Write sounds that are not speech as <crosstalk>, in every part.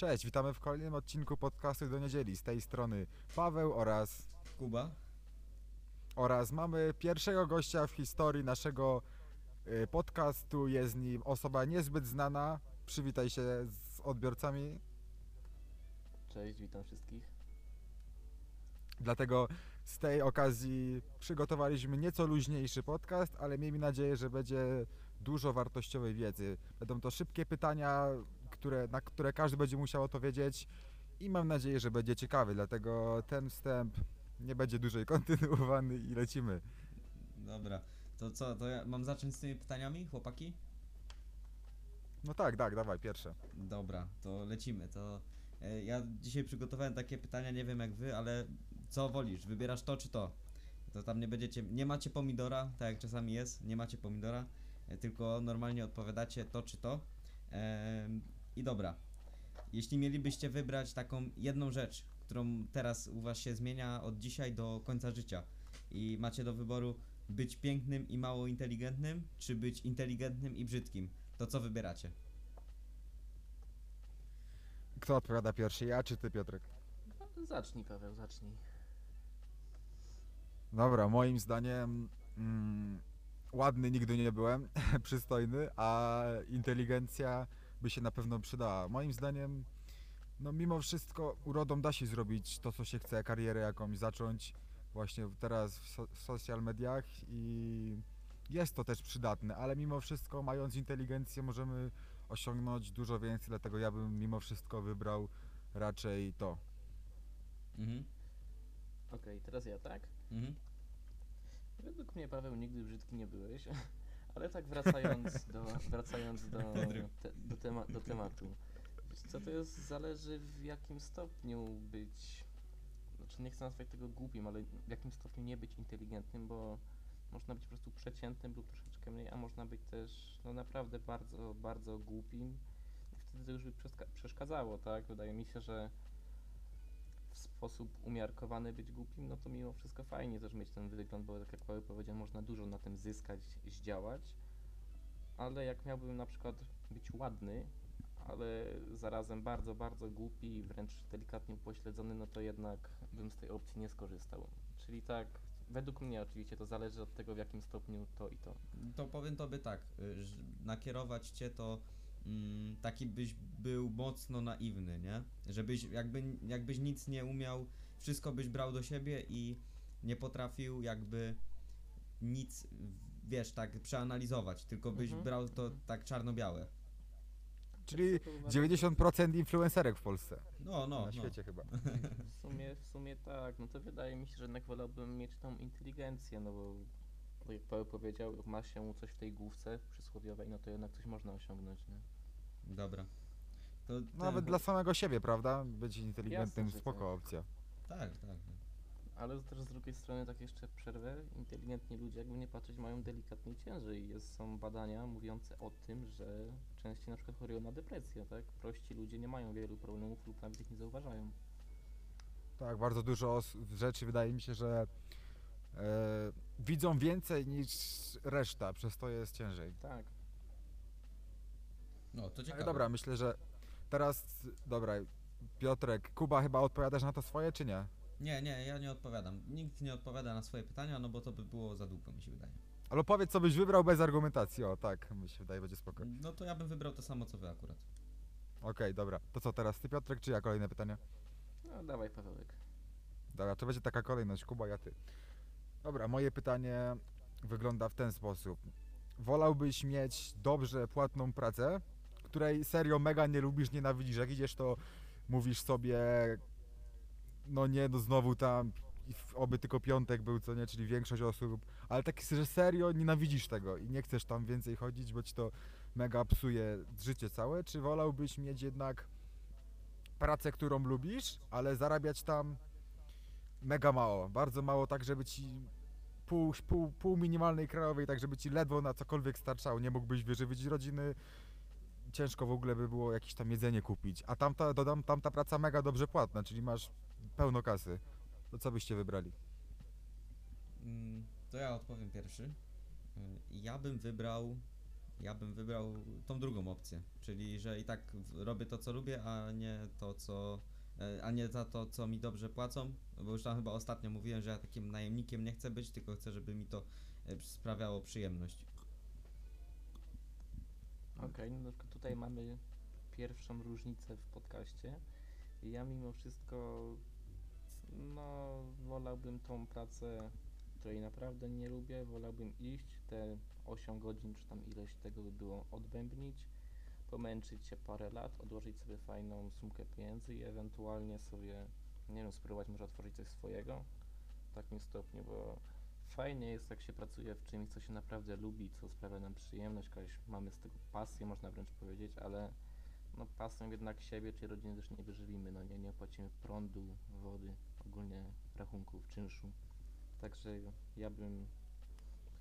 Cześć, witamy w kolejnym odcinku podcastu do niedzieli. Z tej strony Paweł oraz, Kuba. oraz mamy pierwszego gościa w historii naszego y, podcastu. Jest nim osoba niezbyt znana. Przywitaj się z odbiorcami. Cześć, witam wszystkich. Dlatego z tej okazji przygotowaliśmy nieco luźniejszy podcast, ale miejmy nadzieję, że będzie dużo wartościowej wiedzy. Będą to szybkie pytania, które, na które każdy będzie musiał odpowiedzieć i mam nadzieję, że będzie ciekawy. Dlatego ten wstęp nie będzie dłużej <laughs> kontynuowany i lecimy. Dobra. To co, to ja mam zacząć z tymi pytaniami, chłopaki? No tak, tak, dawaj, pierwsze. Dobra, to lecimy. To e, ja dzisiaj przygotowałem takie pytania, nie wiem jak wy, ale co wolisz? Wybierasz to czy to? To tam nie będziecie, nie macie pomidora, tak jak czasami jest, nie macie pomidora, e, tylko normalnie odpowiadacie to czy to. I dobra. Jeśli mielibyście wybrać taką jedną rzecz, którą teraz u was się zmienia od dzisiaj do końca życia i macie do wyboru być pięknym i mało inteligentnym, czy być inteligentnym i brzydkim, to co wybieracie? Kto odpowiada pierwszy, ja czy ty, Piotrek? No, zacznij, Paweł, zacznij. Dobra, moim zdaniem mm, ładny nigdy nie byłem, <laughs> przystojny, a inteligencja by się na pewno przydała. Moim zdaniem, no mimo wszystko urodą da się zrobić to, co się chce, karierę jakąś zacząć właśnie teraz w, so, w social mediach i jest to też przydatne, ale mimo wszystko mając inteligencję możemy osiągnąć dużo więcej, dlatego ja bym mimo wszystko wybrał raczej to. Mhm. Okej, teraz ja, tak? Mhm. Według mnie, Paweł, nigdy brzydki nie byłeś, <laughs> ale tak wracając do, wracając do, <laughs> te, do, tema, do tematu. Co, to jest, zależy w jakim stopniu być, znaczy nie chcę nazwać tego głupim, ale w jakim stopniu nie być inteligentnym, bo można być po prostu przeciętnym lub troszeczkę mniej, a można być też no naprawdę bardzo, bardzo głupim i wtedy to już by przeszkadzało, tak? Wydaje mi się, że sposób umiarkowany być głupim, no to mimo wszystko fajnie też mieć ten wygląd, bo tak jak Paweł powiedział, można dużo na tym zyskać, zdziałać, ale jak miałbym na przykład być ładny, ale zarazem bardzo, bardzo głupi i wręcz delikatnie upośledzony, no to jednak bym z tej opcji nie skorzystał. Czyli tak, według mnie oczywiście to zależy od tego, w jakim stopniu to i to. To powiem tobie tak, y, nakierować cię to mm, taki byś był mocno naiwny, nie? Żebyś jakby, jakbyś nic nie umiał, wszystko byś brał do siebie i nie potrafił jakby nic, wiesz, tak przeanalizować, tylko byś Mhm. brał to tak czarno-białe. Czyli To uważam- 90% influencerek w Polsce. No, no, na no. świecie chyba. W sumie, w sumie tak, no to wydaje mi się, że jednak wolałbym mieć tą inteligencję, no bo jak Paweł powiedział, jak ma się coś w tej główce przysłowiowej, no to jednak coś można osiągnąć, nie? Dobra. To ten Nawet dla samego siebie, prawda? Być inteligentnym, Jasne, że spoko tak. opcja. Tak, tak. Ale też z drugiej strony, tak jeszcze przerwę, inteligentni ludzie, jakby nie patrzeć, mają delikatnie ciężej. Jest, są badania mówiące o tym, że częściej na przykład chorują na depresję, tak? Prości ludzie nie mają wielu problemów lub nawet ich nie zauważają. Tak, bardzo dużo os- rzeczy wydaje mi się, że widzą więcej niż reszta, przez to jest ciężej. Tak. No, to ciekawe. Ale dobra, myślę, że teraz, dobra, Piotrek, Kuba chyba odpowiadasz na to swoje, czy nie? Nie, nie, ja nie odpowiadam. Nikt nie odpowiada na swoje pytania, no bo to by było za długo, mi się wydaje. Ale powiedz, co byś wybrał bez argumentacji, o tak, mi się wydaje, będzie spoko. Okej, No to ja bym wybrał to samo, co wy akurat. dobra. To co teraz, ty Piotrek, czy ja kolejne pytanie? No dawaj, Pawełek. Dobra, to będzie taka kolejność, Kuba, ja ty. Dobra, moje pytanie wygląda w ten sposób. Wolałbyś mieć dobrze płatną pracę, której serio mega nie lubisz, nienawidzisz, jak idziesz to mówisz sobie no nie, no znowu tam oby tylko piątek był, co nie, czyli większość osób, ale tak, że serio nienawidzisz tego i nie chcesz tam więcej chodzić, bo ci to mega psuje życie całe, czy wolałbyś mieć jednak pracę, którą lubisz, ale zarabiać tam mega mało, bardzo mało, tak żeby ci pół, pół, pół minimalnej krajowej, tak żeby ci ledwo na cokolwiek starczało, nie mógłbyś wyżywić rodziny, ciężko w ogóle by było jakieś tam jedzenie kupić, a tamta, dodam, tamta praca mega dobrze płatna, czyli masz pełno kasy, to co byście wybrali? Mm, To ja odpowiem pierwszy. Y, Ja bym wybrał ja bym wybrał tą drugą opcję, czyli że i tak robię to, co lubię, a nie to, co. e, A nie za to, co mi dobrze płacą, bo już tam chyba ostatnio mówiłem, że ja takim najemnikiem nie chcę być, tylko chcę, żeby mi to e, sprawiało przyjemność. Okej, no na przykład tutaj mamy pierwszą różnicę w podcaście. Ja mimo wszystko, no, wolałbym tą pracę, której naprawdę nie lubię, wolałbym iść, te 8 godzin, czy tam ileś tego by było, odbębnić, pomęczyć się parę lat, odłożyć sobie fajną sumkę pieniędzy i ewentualnie sobie, nie wiem, spróbować może otworzyć coś swojego w takim stopniu, bo fajnie jest, jak się pracuje w czymś, co się naprawdę lubi, co sprawia nam przyjemność, jakaś mamy z tego pasję, można wręcz powiedzieć, ale no pasją jednak siebie czy rodziny też nie wyżywimy, no nie, nie płacimy prądu, wody, ogólnie rachunków, czynszu. Także ja bym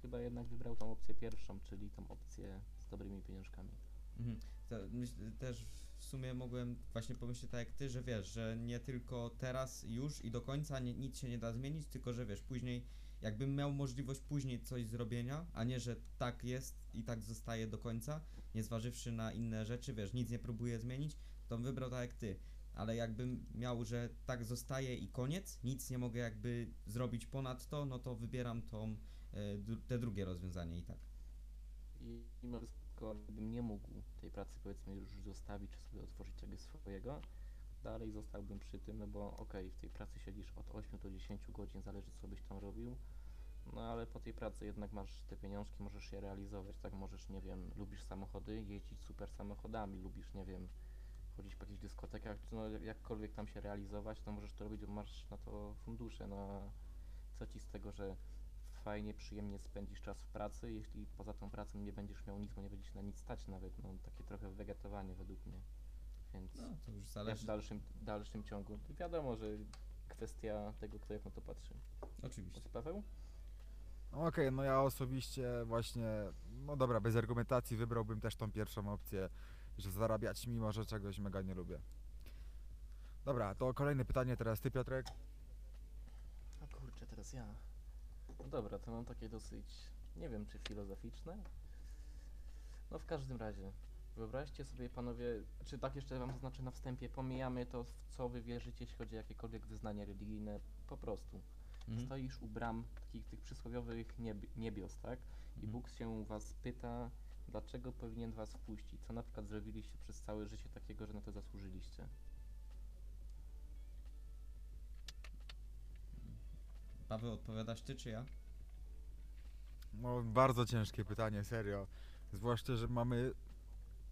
chyba jednak wybrał tą opcję pierwszą, czyli tą opcję z dobrymi pieniążkami. Mhm. Też w sumie mogłem właśnie pomyśleć tak jak ty, że wiesz, że nie tylko teraz już i do końca nie, nic się nie da zmienić, tylko że wiesz, później jakbym miał możliwość później coś zrobienia, a nie, że tak jest i tak zostaje do końca, nie zważywszy na inne rzeczy, wiesz, nic nie próbuję zmienić, to bym wybrał tak jak ty. Ale jakbym miał, że tak zostaje i koniec, nic nie mogę jakby zrobić ponad to, no to wybieram tą, e, te drugie rozwiązanie i tak. I mimo wszystko gdybym nie mógł tej pracy powiedzmy już zostawić, czy sobie otworzyć czegoś swojego, dalej zostałbym przy tym, no bo okej, w tej pracy siedzisz od 8 do 10 godzin, zależy co byś tam robił, no ale po tej pracy jednak masz te pieniążki, możesz je realizować, tak możesz, nie wiem, lubisz samochody, jeździć super samochodami, lubisz, nie wiem, chodzić po jakichś dyskotekach, no jak- jakkolwiek tam się realizować, to możesz to robić, bo masz na to fundusze, no co ci z tego, że fajnie, przyjemnie spędzisz czas w pracy, jeśli poza tą pracą nie będziesz miał nic, bo nie będziesz na nic stać nawet, no takie trochę wegetowanie według mnie, więc No, to już ja w zależy. dalszym, dalszym ciągu, wiadomo, że kwestia tego, kto jak na to patrzy. Oczywiście. Czy Paweł? No Okej, no ja osobiście właśnie, no dobra, bez argumentacji wybrałbym też tą pierwszą opcję, że zarabiać mimo, że czegoś mega nie lubię. Dobra, to kolejne pytanie teraz ty Piotrek. A kurczę, teraz ja. Dobra, to mam takie dosyć, nie wiem czy filozoficzne. No w każdym razie, wyobraźcie sobie panowie, czy tak jeszcze wam zaznaczę na wstępie, pomijamy to w co wy wierzycie, jeśli chodzi o jakiekolwiek wyznania religijne, po prostu. Mhm. Stoisz u bram takich tych przysłowiowych nieb niebios, tak? I Mhm. Bóg się was pyta, dlaczego powinien was wpuścić, co na przykład zrobiliście przez całe życie takiego, że na to zasłużyliście. Paweł, odpowiadasz ty czy ja? No bardzo ciężkie pytanie, serio. Zwłaszcza, że mamy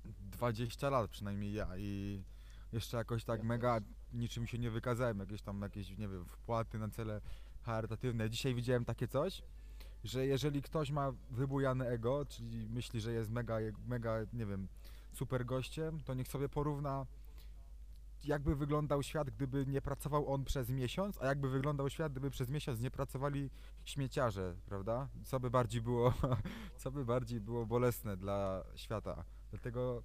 20 lat przynajmniej ja i jeszcze jakoś tak Ja mega też. niczym się nie wykazałem, jakieś tam jakieś, nie wiem, wpłaty na cele charytatywne. Dzisiaj widziałem takie coś, że jeżeli ktoś ma wybujane ego, czyli myśli, że jest mega, mega, nie wiem, super gościem, to niech sobie porówna jakby wyglądał świat, gdyby nie pracował on przez miesiąc, a jakby wyglądał świat, gdyby przez miesiąc nie pracowali śmieciarze, prawda? Co by bardziej było, <laughs> co by bardziej było bolesne dla świata. Dlatego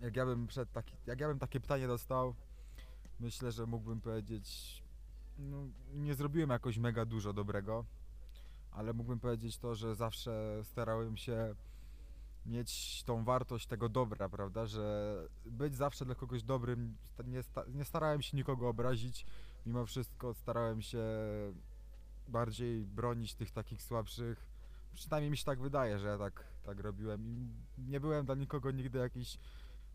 jak ja bym przed taki, jak ja bym takie pytanie dostał, myślę, że mógłbym powiedzieć, no, nie zrobiłem jakoś mega dużo dobrego, ale mógłbym powiedzieć to, że zawsze starałem się mieć tą wartość tego dobra, prawda, że być zawsze dla kogoś dobrym, nie, sta, nie starałem się nikogo obrazić, mimo wszystko starałem się bardziej bronić tych takich słabszych. Przynajmniej mi się tak wydaje, że ja tak, tak robiłem i nie byłem dla nikogo nigdy jakiś,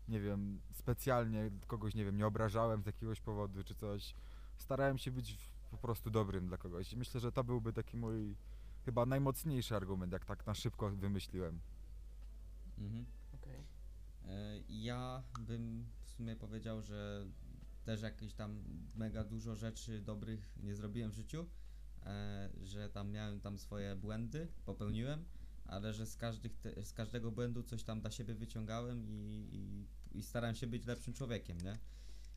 nie wiem, specjalnie kogoś, nie wiem, nie obrażałem z jakiegoś powodu czy coś. Starałem się być po prostu dobrym dla kogoś i myślę, że to byłby taki mój chyba najmocniejszy argument, jak tak na szybko wymyśliłem. Mhm. Okej. E, Ja bym w sumie powiedział, że też jakieś tam mega dużo rzeczy dobrych nie zrobiłem w życiu, e, że tam miałem tam swoje błędy, popełniłem, ale że z, te, z każdego błędu coś tam dla siebie wyciągałem i, i, i starałem się być lepszym człowiekiem, nie?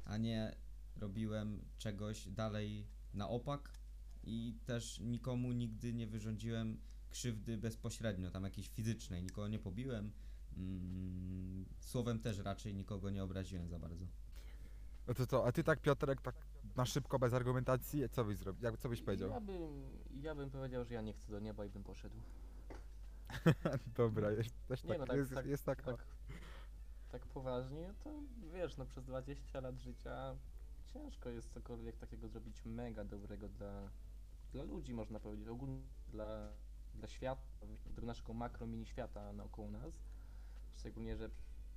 A nie robiłem czegoś dalej na opak i też nikomu nigdy nie wyrządziłem krzywdy bezpośrednio, tam jakiejś fizycznej, nikogo nie pobiłem, Mm, słowem też raczej nikogo nie obraziłem za bardzo. No to co, a ty tak Piotrek, tak na szybko, bez argumentacji, co byś zrobił? Jak, co byś powiedział? Ja bym, ja bym powiedział, że ja nie chcę do nieba i bym poszedł. <laughs> Dobra, jest, też Nie tak, no, tak, jest, tak, jest taka. tak, tak poważnie, to wiesz, no przez 20 lat życia ciężko jest cokolwiek takiego zrobić mega dobrego dla, dla ludzi, można powiedzieć, ogólnie dla, dla świata, do naszego makro mini świata naokoło nas. Szczególnie, że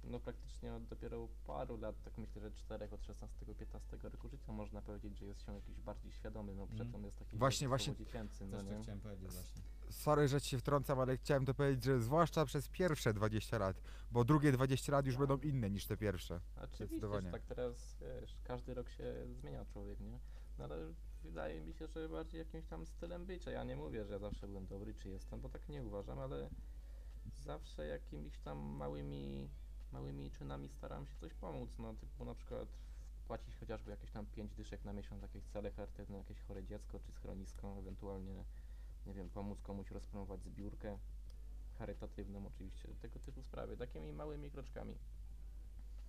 no praktycznie od dopiero paru lat, tak myślę, że 4 od 16-15 roku życia można powiedzieć, że jest się jakiś bardziej świadomy, no przedtem Mhm. jest taki Właśnie, właśnie- dziecięcy, no Też to nie? chciałem powiedzieć właśnie. Sorry, że ci się wtrącam, ale chciałem to powiedzieć, że zwłaszcza przez pierwsze 20 lat, bo drugie 20 lat już będą inne niż te pierwsze. Oczywiście, Zdecydowanie. że tak teraz, wiesz, każdy rok się zmienia człowiek, nie? No ale wydaje mi się, że bardziej jakimś tam stylem bycia. Ja nie mówię, że ja zawsze byłem dobry, czy jestem, bo tak nie uważam, ale zawsze jakimiś tam małymi, małymi czynami staram się coś pomóc, no typu na przykład płacić chociażby jakieś tam 5 dyszek na miesiąc, jakieś cele charytatywne, jakieś chore dziecko, czy schronisko, ewentualnie, nie wiem, pomóc komuś rozpromować zbiórkę charytatywną oczywiście, tego typu sprawy, takimi małymi kroczkami.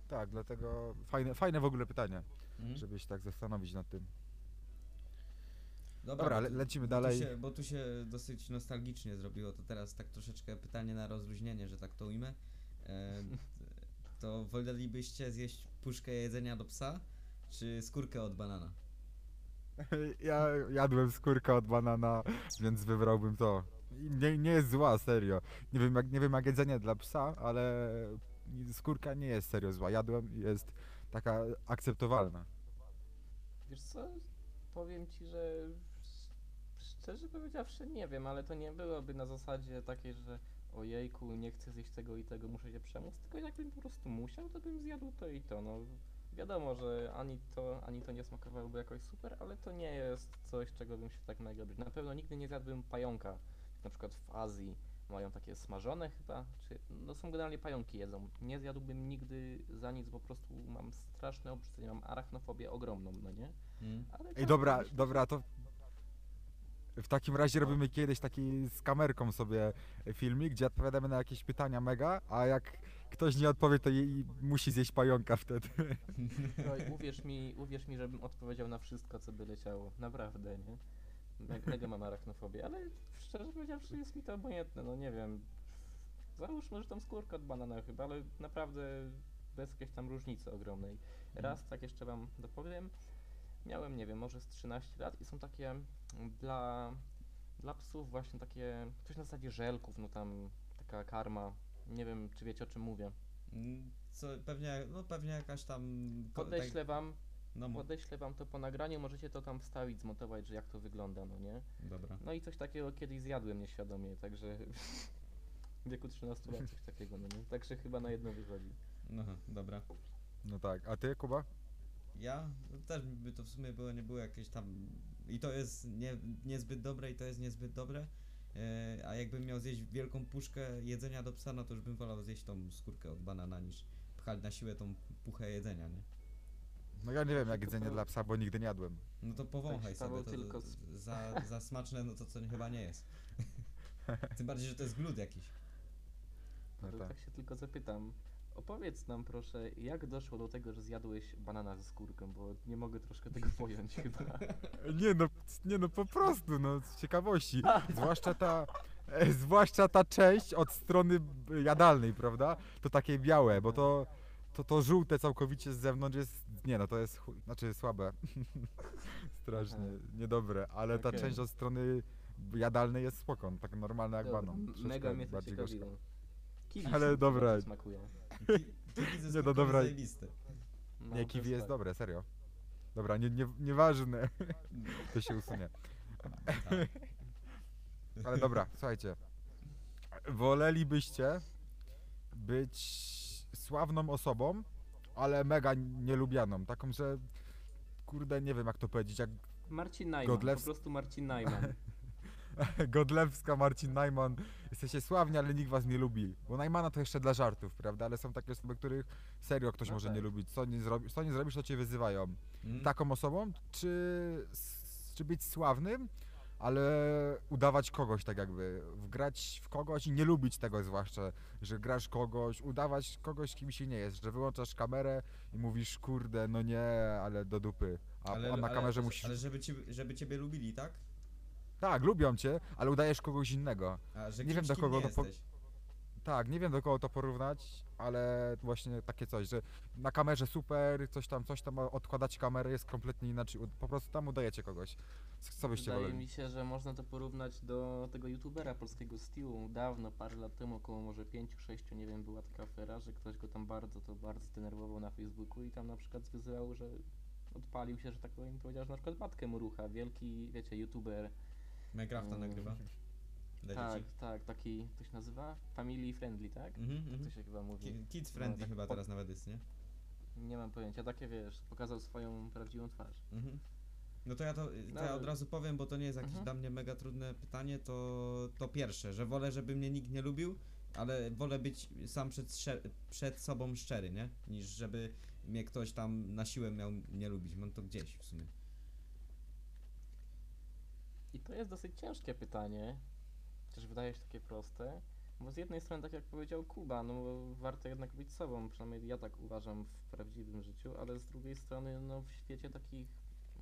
Tak, dlatego fajne, fajne w ogóle pytanie, Mhm. żeby się tak zastanowić nad tym. Dobra, Dobra, bo le- lecimy bo dalej. Tu się, bo tu się dosyć nostalgicznie zrobiło, to teraz tak troszeczkę pytanie na rozluźnienie, że tak to ujmę. E, to wolelibyście zjeść puszkę jedzenia do psa, czy skórkę od banana? <laughs> Ja jadłem skórkę od banana, więc wybrałbym to. Nie, nie jest zła, serio. Nie wiem, jak, nie wiem jak jedzenie dla psa, ale skórka nie jest serio zła. Jadłem i jest taka akceptowalna. Wiesz co, powiem ci, że szczerze powiedziawszy nie wiem, ale to nie byłoby na zasadzie takiej, że ojejku, nie chcę zjeść tego i tego, muszę się przemóc, tylko jakbym po prostu musiał, to bym zjadł to i to, no. Wiadomo, że ani to, ani to nie smakowałoby jakoś super, ale to nie jest coś, czego bym się tak mega. Na pewno nigdy nie zjadłbym pająka, na przykład w Azji mają takie smażone chyba, czy, no są generalnie pająki jedzą. Nie zjadłbym nigdy za nic, po prostu mam straszne obrzydzenie, mam arachnofobię ogromną, no nie? Mm? Ale Ej, dobra, myślę, dobra, to w takim razie robimy kiedyś taki z kamerką sobie filmik, gdzie odpowiadamy na jakieś pytania mega, a jak ktoś nie odpowie, to jej musi zjeść pająka wtedy. <laughs> uwierz mi, uwierz mi, żebym odpowiedział na wszystko, co by leciało. Naprawdę, nie? Me- Mega mam arachnofobię, ale szczerze powiedziawszy jest mi to obojętne, no nie wiem. Załóżmy, że tam skórka od banana chyba, ale naprawdę bez jakiejś tam różnicy ogromnej. Raz, tak jeszcze wam dopowiem, miałem, nie wiem, może z 13 lat i są takie mm, dla, dla psów właśnie takie, coś na zasadzie żelków, no tam taka karma. Nie wiem, czy wiecie o czym mówię. Mm, Co, pewnie, no pewnie jakaś tam... Podeślę wam, Tak, no, mo- podeślę wam to po nagraniu, możecie to tam wstawić, zmontować, że jak to wygląda, no nie? dobra. No i coś takiego kiedyś zjadłem nieświadomie, także w wieku 13 lat coś takiego, no nie? Także chyba na jedno wychodzi. No, dobra. No tak, a ty, Kuba? Ja? No, też by to w sumie było, nie było jakieś tam... I to jest nie, niezbyt dobre i to jest niezbyt dobre. E, a jakbym miał zjeść wielką puszkę jedzenia do psa, no to już bym wolał zjeść tą skórkę od banana niż pchać na siłę tą puchę jedzenia, nie? No ja nie wiem jak jedzenie dla psa, bo nigdy nie jadłem. No to powąchaj sobie, to, tylko za, za smaczne, no to co chyba nie jest. <laughs> Tym bardziej, że to jest glut jakiś. No tak. tak się tylko zapytam. Opowiedz nam proszę, jak doszło do tego, że zjadłeś banana ze skórką, bo nie mogę troszkę tego pojąć <laughs> chyba. Nie no, nie no, po prostu, no, z ciekawości. Zwłaszcza ta, e, zwłaszcza ta część od strony jadalnej, prawda? To takie białe, bo to, to, to żółte całkowicie z zewnątrz jest, nie no, to jest, chu- znaczy słabe. <laughs> Strasznie, niedobre, ale ta Okej. część od strony jadalnej jest spoko, no, tak normalna jak Dobra, banan. mega mnie to bardziej ciekawiło. Kiwi Ale dobra. smakuje. Ze Nie, no dobra. jest zajebiste. No, Nie, to kiwi jest tak. dobre, serio. Dobra, nie, nie, nieważne, <laughs> to się usunie. Tak. Ale dobra, słuchajcie. Wolelibyście być sławną osobą, ale mega nielubianą. Taką, że kurde, nie wiem jak to powiedzieć, jak Marcin Najman, Godlews- po prostu Marcin Najman. <laughs> Godlewska, Marcin Najman. Jesteście sławni, ale nikt was nie lubi. Bo Najmana to jeszcze dla żartów, prawda? Ale są takie osoby, których serio ktoś No może tak. nie lubić. Co nie, zrobi, co nie zrobisz, to cię wyzywają. Mm. Taką osobą, czy, s- czy być sławnym, ale udawać kogoś tak jakby. Wgrać w kogoś i nie lubić tego zwłaszcza, że grasz kogoś, udawać kogoś, kim się nie jest, że wyłączasz kamerę i mówisz, kurde, no nie, ale do dupy. A, a na kamerze ale, musisz... Ale żeby, ci, żeby ciebie lubili, tak? Tak, lubią cię, ale udajesz kogoś innego. A, że Nie wiem, do kogo to po-. Tak, nie wiem do kogo to porównać, ale właśnie takie coś, że na kamerze super, coś tam, coś tam, a odkładacie kamerę, jest kompletnie inaczej. Po prostu tam udajecie kogoś. Co byście Wydaje woleli? mi się, że można to porównać do tego youtubera polskiego Stew. Dawno, parę lat temu, około może 5-6, nie wiem, była taka afera, że ktoś go tam bardzo, to bardzo zdenerwował na Facebooku i tam na przykład wyzywał, że odpalił się, że tak powiem, powiedział, że na przykład matkę mu rucha, wielki, wiecie, youtuber. Minecrafta Mm. nagrywa. Dla tak, dzieci. tak, taki, to się nazywa? Family friendly, tak? Mhm, To mhm. się chyba mówi. Ki- Kids friendly tak chyba po- teraz nawet jest, nie? Nie mam pojęcia, takie wiesz, pokazał swoją prawdziwą twarz. Mhm. No to ja to, to ja No. od razu powiem, bo to nie jest jakieś Mhm. dla mnie mega trudne pytanie, to, to pierwsze, że wolę, żeby mnie nikt nie lubił, ale wolę być sam przed, przed sobą szczery, nie? Niż żeby mnie ktoś tam na siłę miał nie lubić. Mam to gdzieś w sumie. I to jest dosyć ciężkie pytanie, chociaż wydaje się takie proste, bo z jednej strony, tak jak powiedział Kuba, no warto jednak być sobą, przynajmniej ja tak uważam w prawdziwym życiu, ale z drugiej strony, no w świecie takich,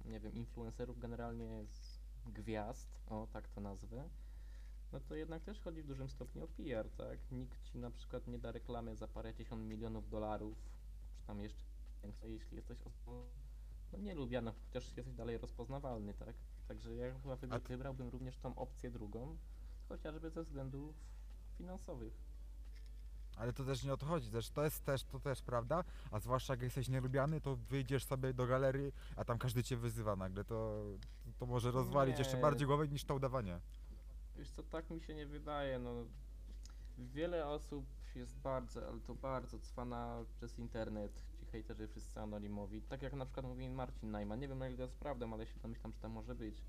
nie wiem, influencerów generalnie z gwiazd, o tak to nazwę, no to jednak też chodzi w dużym stopniu o PR, tak? Nikt ci na przykład nie da reklamy za parę dziesiąt milionów dolarów, czy tam jeszcze więcej, jeśli jesteś osobą, no nie lubiana, chociaż jesteś dalej rozpoznawalny, tak? Także ja chyba A ty- wybrałbym również tą opcję drugą, chociażby ze względów finansowych. Ale to też nie o to chodzi, też, to jest też, to też prawda, a zwłaszcza jak jesteś nielubiany, to wyjdziesz sobie do galerii, a tam każdy cię wyzywa nagle, to, to może rozwalić jeszcze Nie. bardziej głowę niż to udawanie. Wiesz co, tak mi się nie wydaje, no. Wiele osób jest bardzo, ale to bardzo cwana przez internet, hejterzy wszyscy anonimowi. Tak jak na przykład mówi Marcin Najman, nie wiem na ile to jest prawdą, ale się domyślam, że tam może być.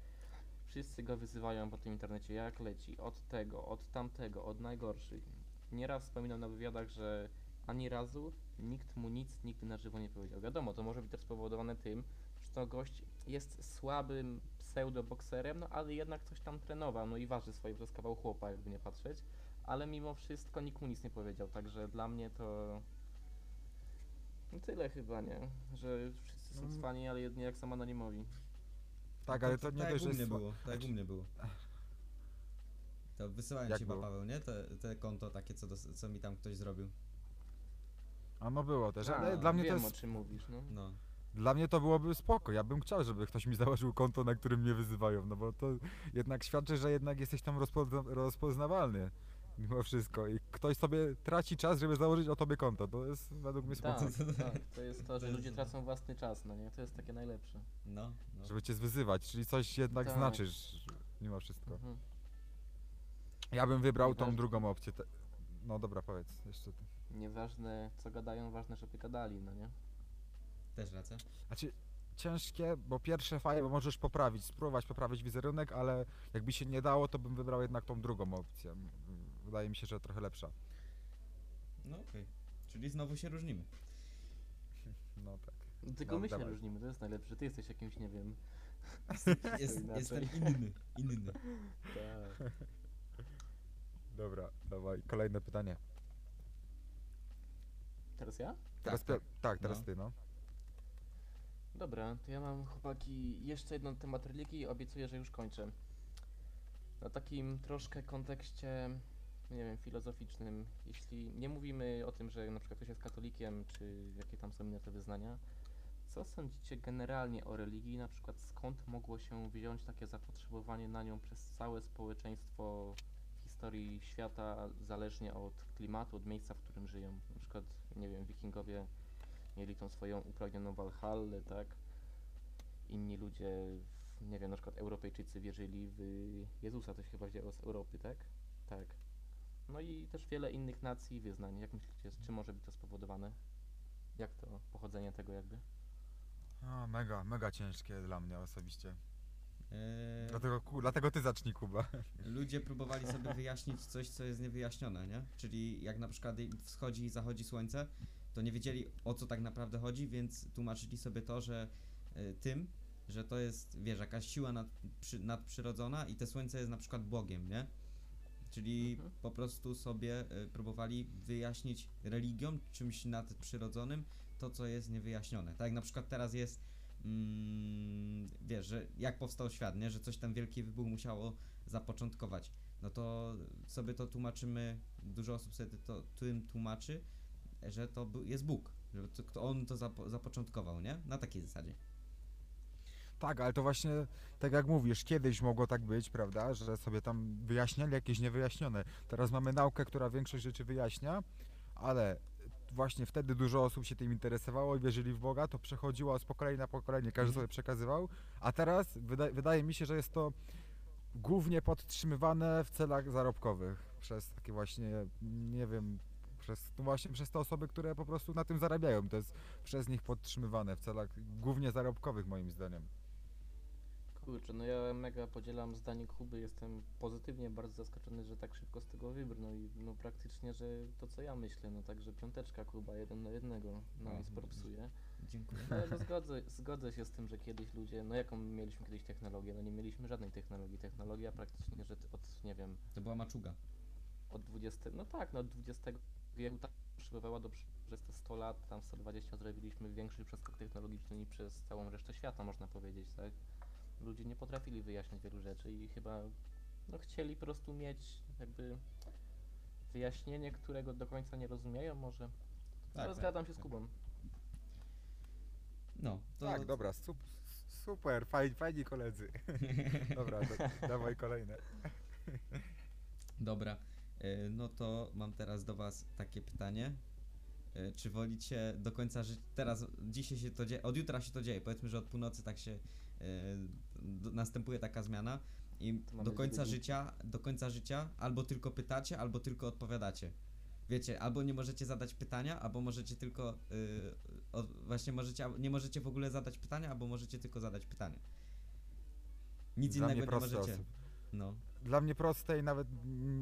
Wszyscy go wyzywają po tym internecie, jak leci, od tego, od tamtego, od najgorszych. Nieraz wspominał na wywiadach, że ani razu nikt mu nic nigdy na żywo nie powiedział. Wiadomo, to może być też spowodowane tym, że to gość jest słabym pseudobokserem, no ale jednak coś tam trenował, no i waży swoje, jest kawał chłopa, jakby nie patrzeć. Ale mimo wszystko nikt mu nic nie powiedział, także dla mnie to... No tyle chyba, nie? Że wszyscy są No. cwani, ale jedni jak są anonimowi. Tak, ale to nie tak dość, że u mnie sła- było, tak jak u Znaczy- mnie było. To wysyłałem Jak ci chyba było? Paweł, nie? Te, te konto takie, co, dos- co mi tam ktoś zrobił. A no było też, A, ale dla mnie to wiem jest o czym mówisz, no. No. Dla mnie to byłoby spoko. Ja bym chciał, żeby ktoś mi założył konto, na którym mnie wyzywają, no bo to jednak świadczy, że jednak jesteś tam rozpozna rozpoznawalny mimo wszystko i ktoś sobie traci czas, żeby założyć o tobie konto. To jest według mnie. Tak, tak, <laughs> to jest to, To że jest- ludzie tracą własny czas, no nie? To jest takie najlepsze. No, no. Żeby cię wyzywać, czyli coś jednak Tak. znaczysz mimo wszystko. Mhm. Ja bym wybrał tą Nieważne. drugą opcję. Te... No dobra, powiedz jeszcze. ty. Nieważne co gadają, ważne, żeby gadali, no nie? Też racja. Znaczy ciężkie, bo pierwsze fajne, bo możesz poprawić, spróbować poprawić wizerunek, ale jakby się nie dało, to bym wybrał jednak tą drugą opcję. Wydaje mi się, że trochę lepsza. No okej. Czyli znowu się różnimy. <laughs> No tak. Tylko No, my się dawaj. różnimy, to jest najlepsze. Ty jesteś jakimś, nie wiem. Jest, <laughs> jestem inny, inny. Tak. <laughs> Dobra, dawaj, kolejne pytanie. Teraz ja? Teraz tak. tak, tak teraz No. ty, no. Dobra, to ja mam chłopaki jeszcze jeden temat religii i obiecuję, że już kończę. Na takim troszkę kontekście, no nie wiem, filozoficznym. Jeśli nie mówimy o tym, że na przykład ktoś jest katolikiem, czy jakie tam są inne te wyznania, co sądzicie generalnie o religii? Na przykład skąd mogło się wziąć takie zapotrzebowanie na nią przez całe społeczeństwo w historii świata, zależnie od klimatu, od miejsca, w którym żyją? Na przykład, nie wiem, wikingowie mieli tą swoją upragnioną Walhallę, tak? Inni ludzie, nie wiem, na przykład Europejczycy wierzyli w Jezusa, to się chyba wzięło z Europy, tak? Tak. No i też wiele innych nacji i wyznań. Jak myślicie, z czym może być to spowodowane? Jak to pochodzenie tego jakby? A, mega, mega ciężkie dla mnie osobiście. Eee, Dlatego, ku, dlatego ty zacznij, Kuba. ludzie próbowali sobie wyjaśnić coś, co jest niewyjaśnione, nie? Czyli jak na przykład wschodzi i zachodzi słońce, to nie wiedzieli o co tak naprawdę chodzi, więc tłumaczyli sobie to, że e, tym, że to jest, wiesz, jakaś siła nad, przy, nadprzyrodzona i te słońce jest na przykład Bogiem, nie? Czyli Mhm. po prostu sobie e, próbowali wyjaśnić religią, czymś nadprzyrodzonym, to co jest niewyjaśnione. Tak jak na przykład teraz jest mm, wiesz, że jak powstał świat, nie? Że coś tam wielki wybuch musiało zapoczątkować. No to sobie to tłumaczymy, dużo osób sobie to tym tłumaczy, że to jest Bóg, że to, on to zapo, zapoczątkował, nie? Na takiej zasadzie. Tak, ale to właśnie, tak jak mówisz, kiedyś mogło tak być, prawda, że sobie tam wyjaśniali jakieś niewyjaśnione. Teraz mamy naukę, która większość rzeczy wyjaśnia, ale właśnie wtedy dużo osób się tym interesowało i wierzyli w Boga, to przechodziło z pokolenia na pokolenie, każdy Mhm. sobie przekazywał, a teraz wyda wydaje mi się, że jest to głównie podtrzymywane w celach zarobkowych przez takie właśnie, nie wiem, przez, no właśnie przez te osoby, które po prostu na tym zarabiają. To jest przez nich podtrzymywane w celach głównie zarobkowych moim zdaniem. Kurczę, no ja mega podzielam zdanie Kuby, jestem pozytywnie bardzo zaskoczony, że tak szybko z tego wybrnął i no praktycznie, że to co ja myślę, no także piąteczka Kuba, jeden na jednego, no i sport widzisz. psuje. Dziękuję. No zgodzę, zgodzę się z tym, że kiedyś ludzie, no jaką mieliśmy kiedyś technologię, no nie mieliśmy żadnej technologii, technologia praktycznie, że od, nie wiem, To była maczuga. od 20, no tak, no od 20 wieku tak przybywała do prz- przez te 100 lat, tam 120 zrobiliśmy większy przeskok technologiczny niż przez całą resztę świata, można powiedzieć, tak? Ludzie nie potrafili wyjaśniać wielu rzeczy i chyba no, chcieli po prostu mieć jakby wyjaśnienie, którego do końca nie rozumieją może. Tak, Ale tak, zgadzam się z tak. Kubą. No, to Tak, dobra, sup, super, fajni, fajni koledzy. <laughs> Dobra, da, dawaj kolejne. Dobra, e, no to mam teraz do Was takie pytanie. E, Czy wolicie do końca życia, teraz, dzisiaj się to dzieje, od jutra się to dzieje, powiedzmy, że od północy tak się e, do, następuje taka zmiana i do końca życia, do końca życia albo tylko pytacie, albo tylko odpowiadacie. Wiecie, albo nie możecie zadać pytania, albo możecie tylko, y, od, właśnie możecie, nie możecie w ogóle zadać pytania, albo możecie tylko zadać pytanie. Nic Dla mnie innego nie możecie. osób. No. Dla mnie proste i nawet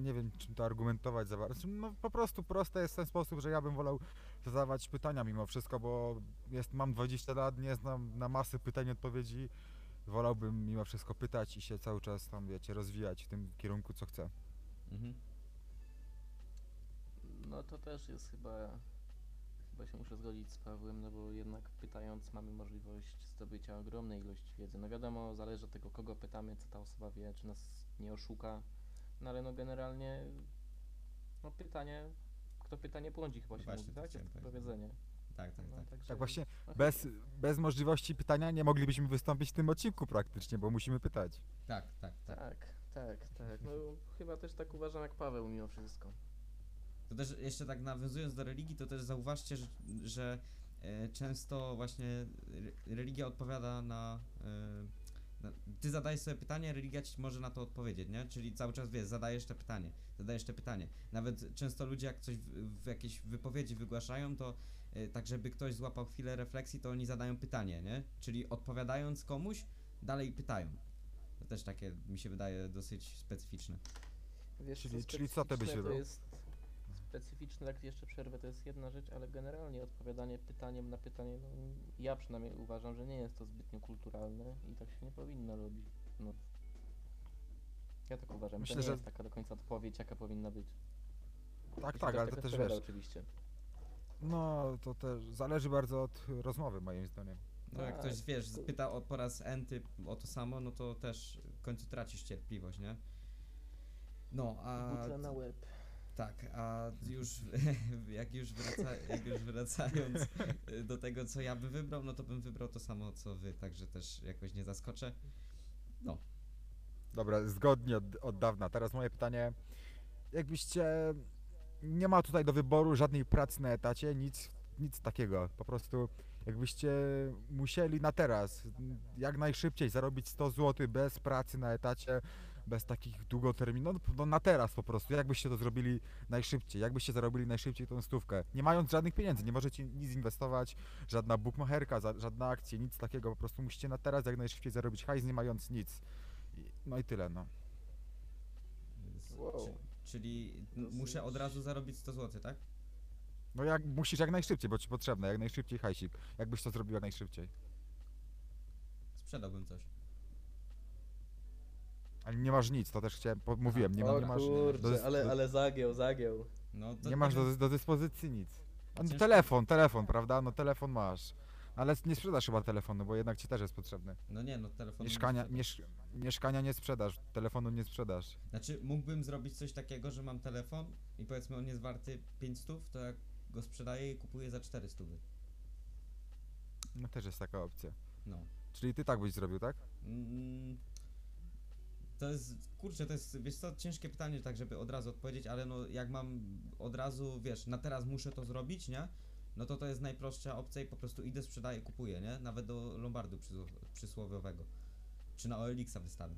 nie wiem, czym to argumentować za bardzo. No po prostu proste jest w ten sposób, że ja bym wolał zadawać pytania mimo wszystko, bo jest, mam 20 lat, nie znam na masy pytań i odpowiedzi. Wolałbym mimo wszystko pytać i się cały czas tam, wiecie, rozwijać w tym kierunku, co chcę. Mhm. No to też jest chyba, chyba się muszę zgodzić z Pawłem, no bo jednak pytając mamy możliwość zdobycia ogromnej ilości wiedzy. No wiadomo, zależy od tego kogo pytamy, co ta osoba wie, czy nas nie oszuka, no ale no generalnie, no pytanie, kto pytanie błądzi chyba się Właśnie mówi, to tak? Jest to powiedzenie. Tak, tak, No, tak. także- Tak właśnie, <laughs> bez, bez możliwości pytania nie moglibyśmy wystąpić w tym odcinku praktycznie, bo musimy pytać. Tak, tak, tak. Tak, tak, tak. No <laughs> chyba też tak uważam jak Paweł mimo wszystko. To też jeszcze tak nawiązując do religii, to też zauważcie, że, że e, często właśnie re- religia odpowiada na, e, na. Ty zadajesz sobie pytanie, religia ci może na to odpowiedzieć, nie? Czyli cały czas wiesz, zadajesz te pytanie, zadajesz te pytanie. Nawet często ludzie, jak coś w, w jakiejś wypowiedzi wygłaszają, to e, tak, żeby ktoś złapał chwilę refleksji, to oni zadają pytanie, nie? Czyli odpowiadając komuś, dalej pytają. To też takie mi się wydaje dosyć specyficzne. Wiesz, Czyli- czyli co ty byś specyficzne wybrał? To jest specyficzne, jak jeszcze przerwę, to jest jedna rzecz, ale generalnie odpowiadanie pytaniem na pytanie, no, ja przynajmniej uważam, że nie jest to zbytnio kulturalne i tak się nie powinno robić. No. Ja tak uważam, Myślę, to nie że- jest taka do końca odpowiedź, jaka powinna być. Tak, Jeśli tak, ale tak to też wiesz, oczywiście. no to też zależy bardzo od rozmowy moim zdaniem. No jak Tak, ktoś, wiesz, pyta o, po raz enty o to samo, no to też w końcu tracisz cierpliwość, nie? No, a... Butle na łeb. Tak, a już <laughs> jak już, wraca, jak już wracając y, do tego, co ja bym wybrał, no to bym wybrał to samo, co wy, także też jakoś nie zaskoczę. No, Dobra, zgodnie od, od dawna. Teraz moje pytanie. Jakbyście. Nie ma tutaj do wyboru żadnej pracy na etacie, nic, nic takiego. Po prostu jakbyście musieli na teraz, jak najszybciej zarobić 100 zł bez pracy na etacie, bez takich długoterminowych, no, no na teraz po prostu. Jakbyście to zrobili najszybciej? Jakbyście zarobili najszybciej tą stówkę? Nie mając żadnych pieniędzy, nie możecie nic inwestować, żadna bookmacherka, żadna akcja, nic takiego. Po prostu musicie na teraz jak najszybciej zarobić hajs, nie mając nic. No i tyle, no. Wow. czy, czyli muszę od razu zarobić 100 zł, tak? No jak musisz jak najszybciej, bo ci potrzebne, jak najszybciej hajsik. Jakbyś to zrobił jak najszybciej. Sprzedałbym coś. Ale nie masz nic, to też chciałem, po, mówiłem, nie, ma, o nie masz, kurczę, do dys- ale, do- ale zagiął, zagiął. No, to nie masz wiem, do, do dyspozycji nic. A no, Ciężko- telefon, telefon, prawda? No telefon masz. Ale nie sprzedasz chyba telefonu, bo jednak ci też jest potrzebny. No nie, no telefon. Mieszkania, miesz, mieszkania nie sprzedasz, telefonu nie sprzedasz. Znaczy, mógłbym zrobić coś takiego, że mam telefon i powiedzmy on jest warty 500, to jak go sprzedaję i kupuję za 400. No też jest taka opcja. No. Czyli ty tak byś zrobił, tak? Mm, To jest, kurczę, to jest, wiesz co, ciężkie pytanie, tak żeby od razu odpowiedzieć, ale no jak mam od razu, wiesz, na teraz muszę to zrobić, nie? No to to jest najprostsza opcja i po prostu idę, sprzedaję, kupuję, nie? Nawet do Lombardu przysło- przysłowiowego. Czy na OLX-a wystawię.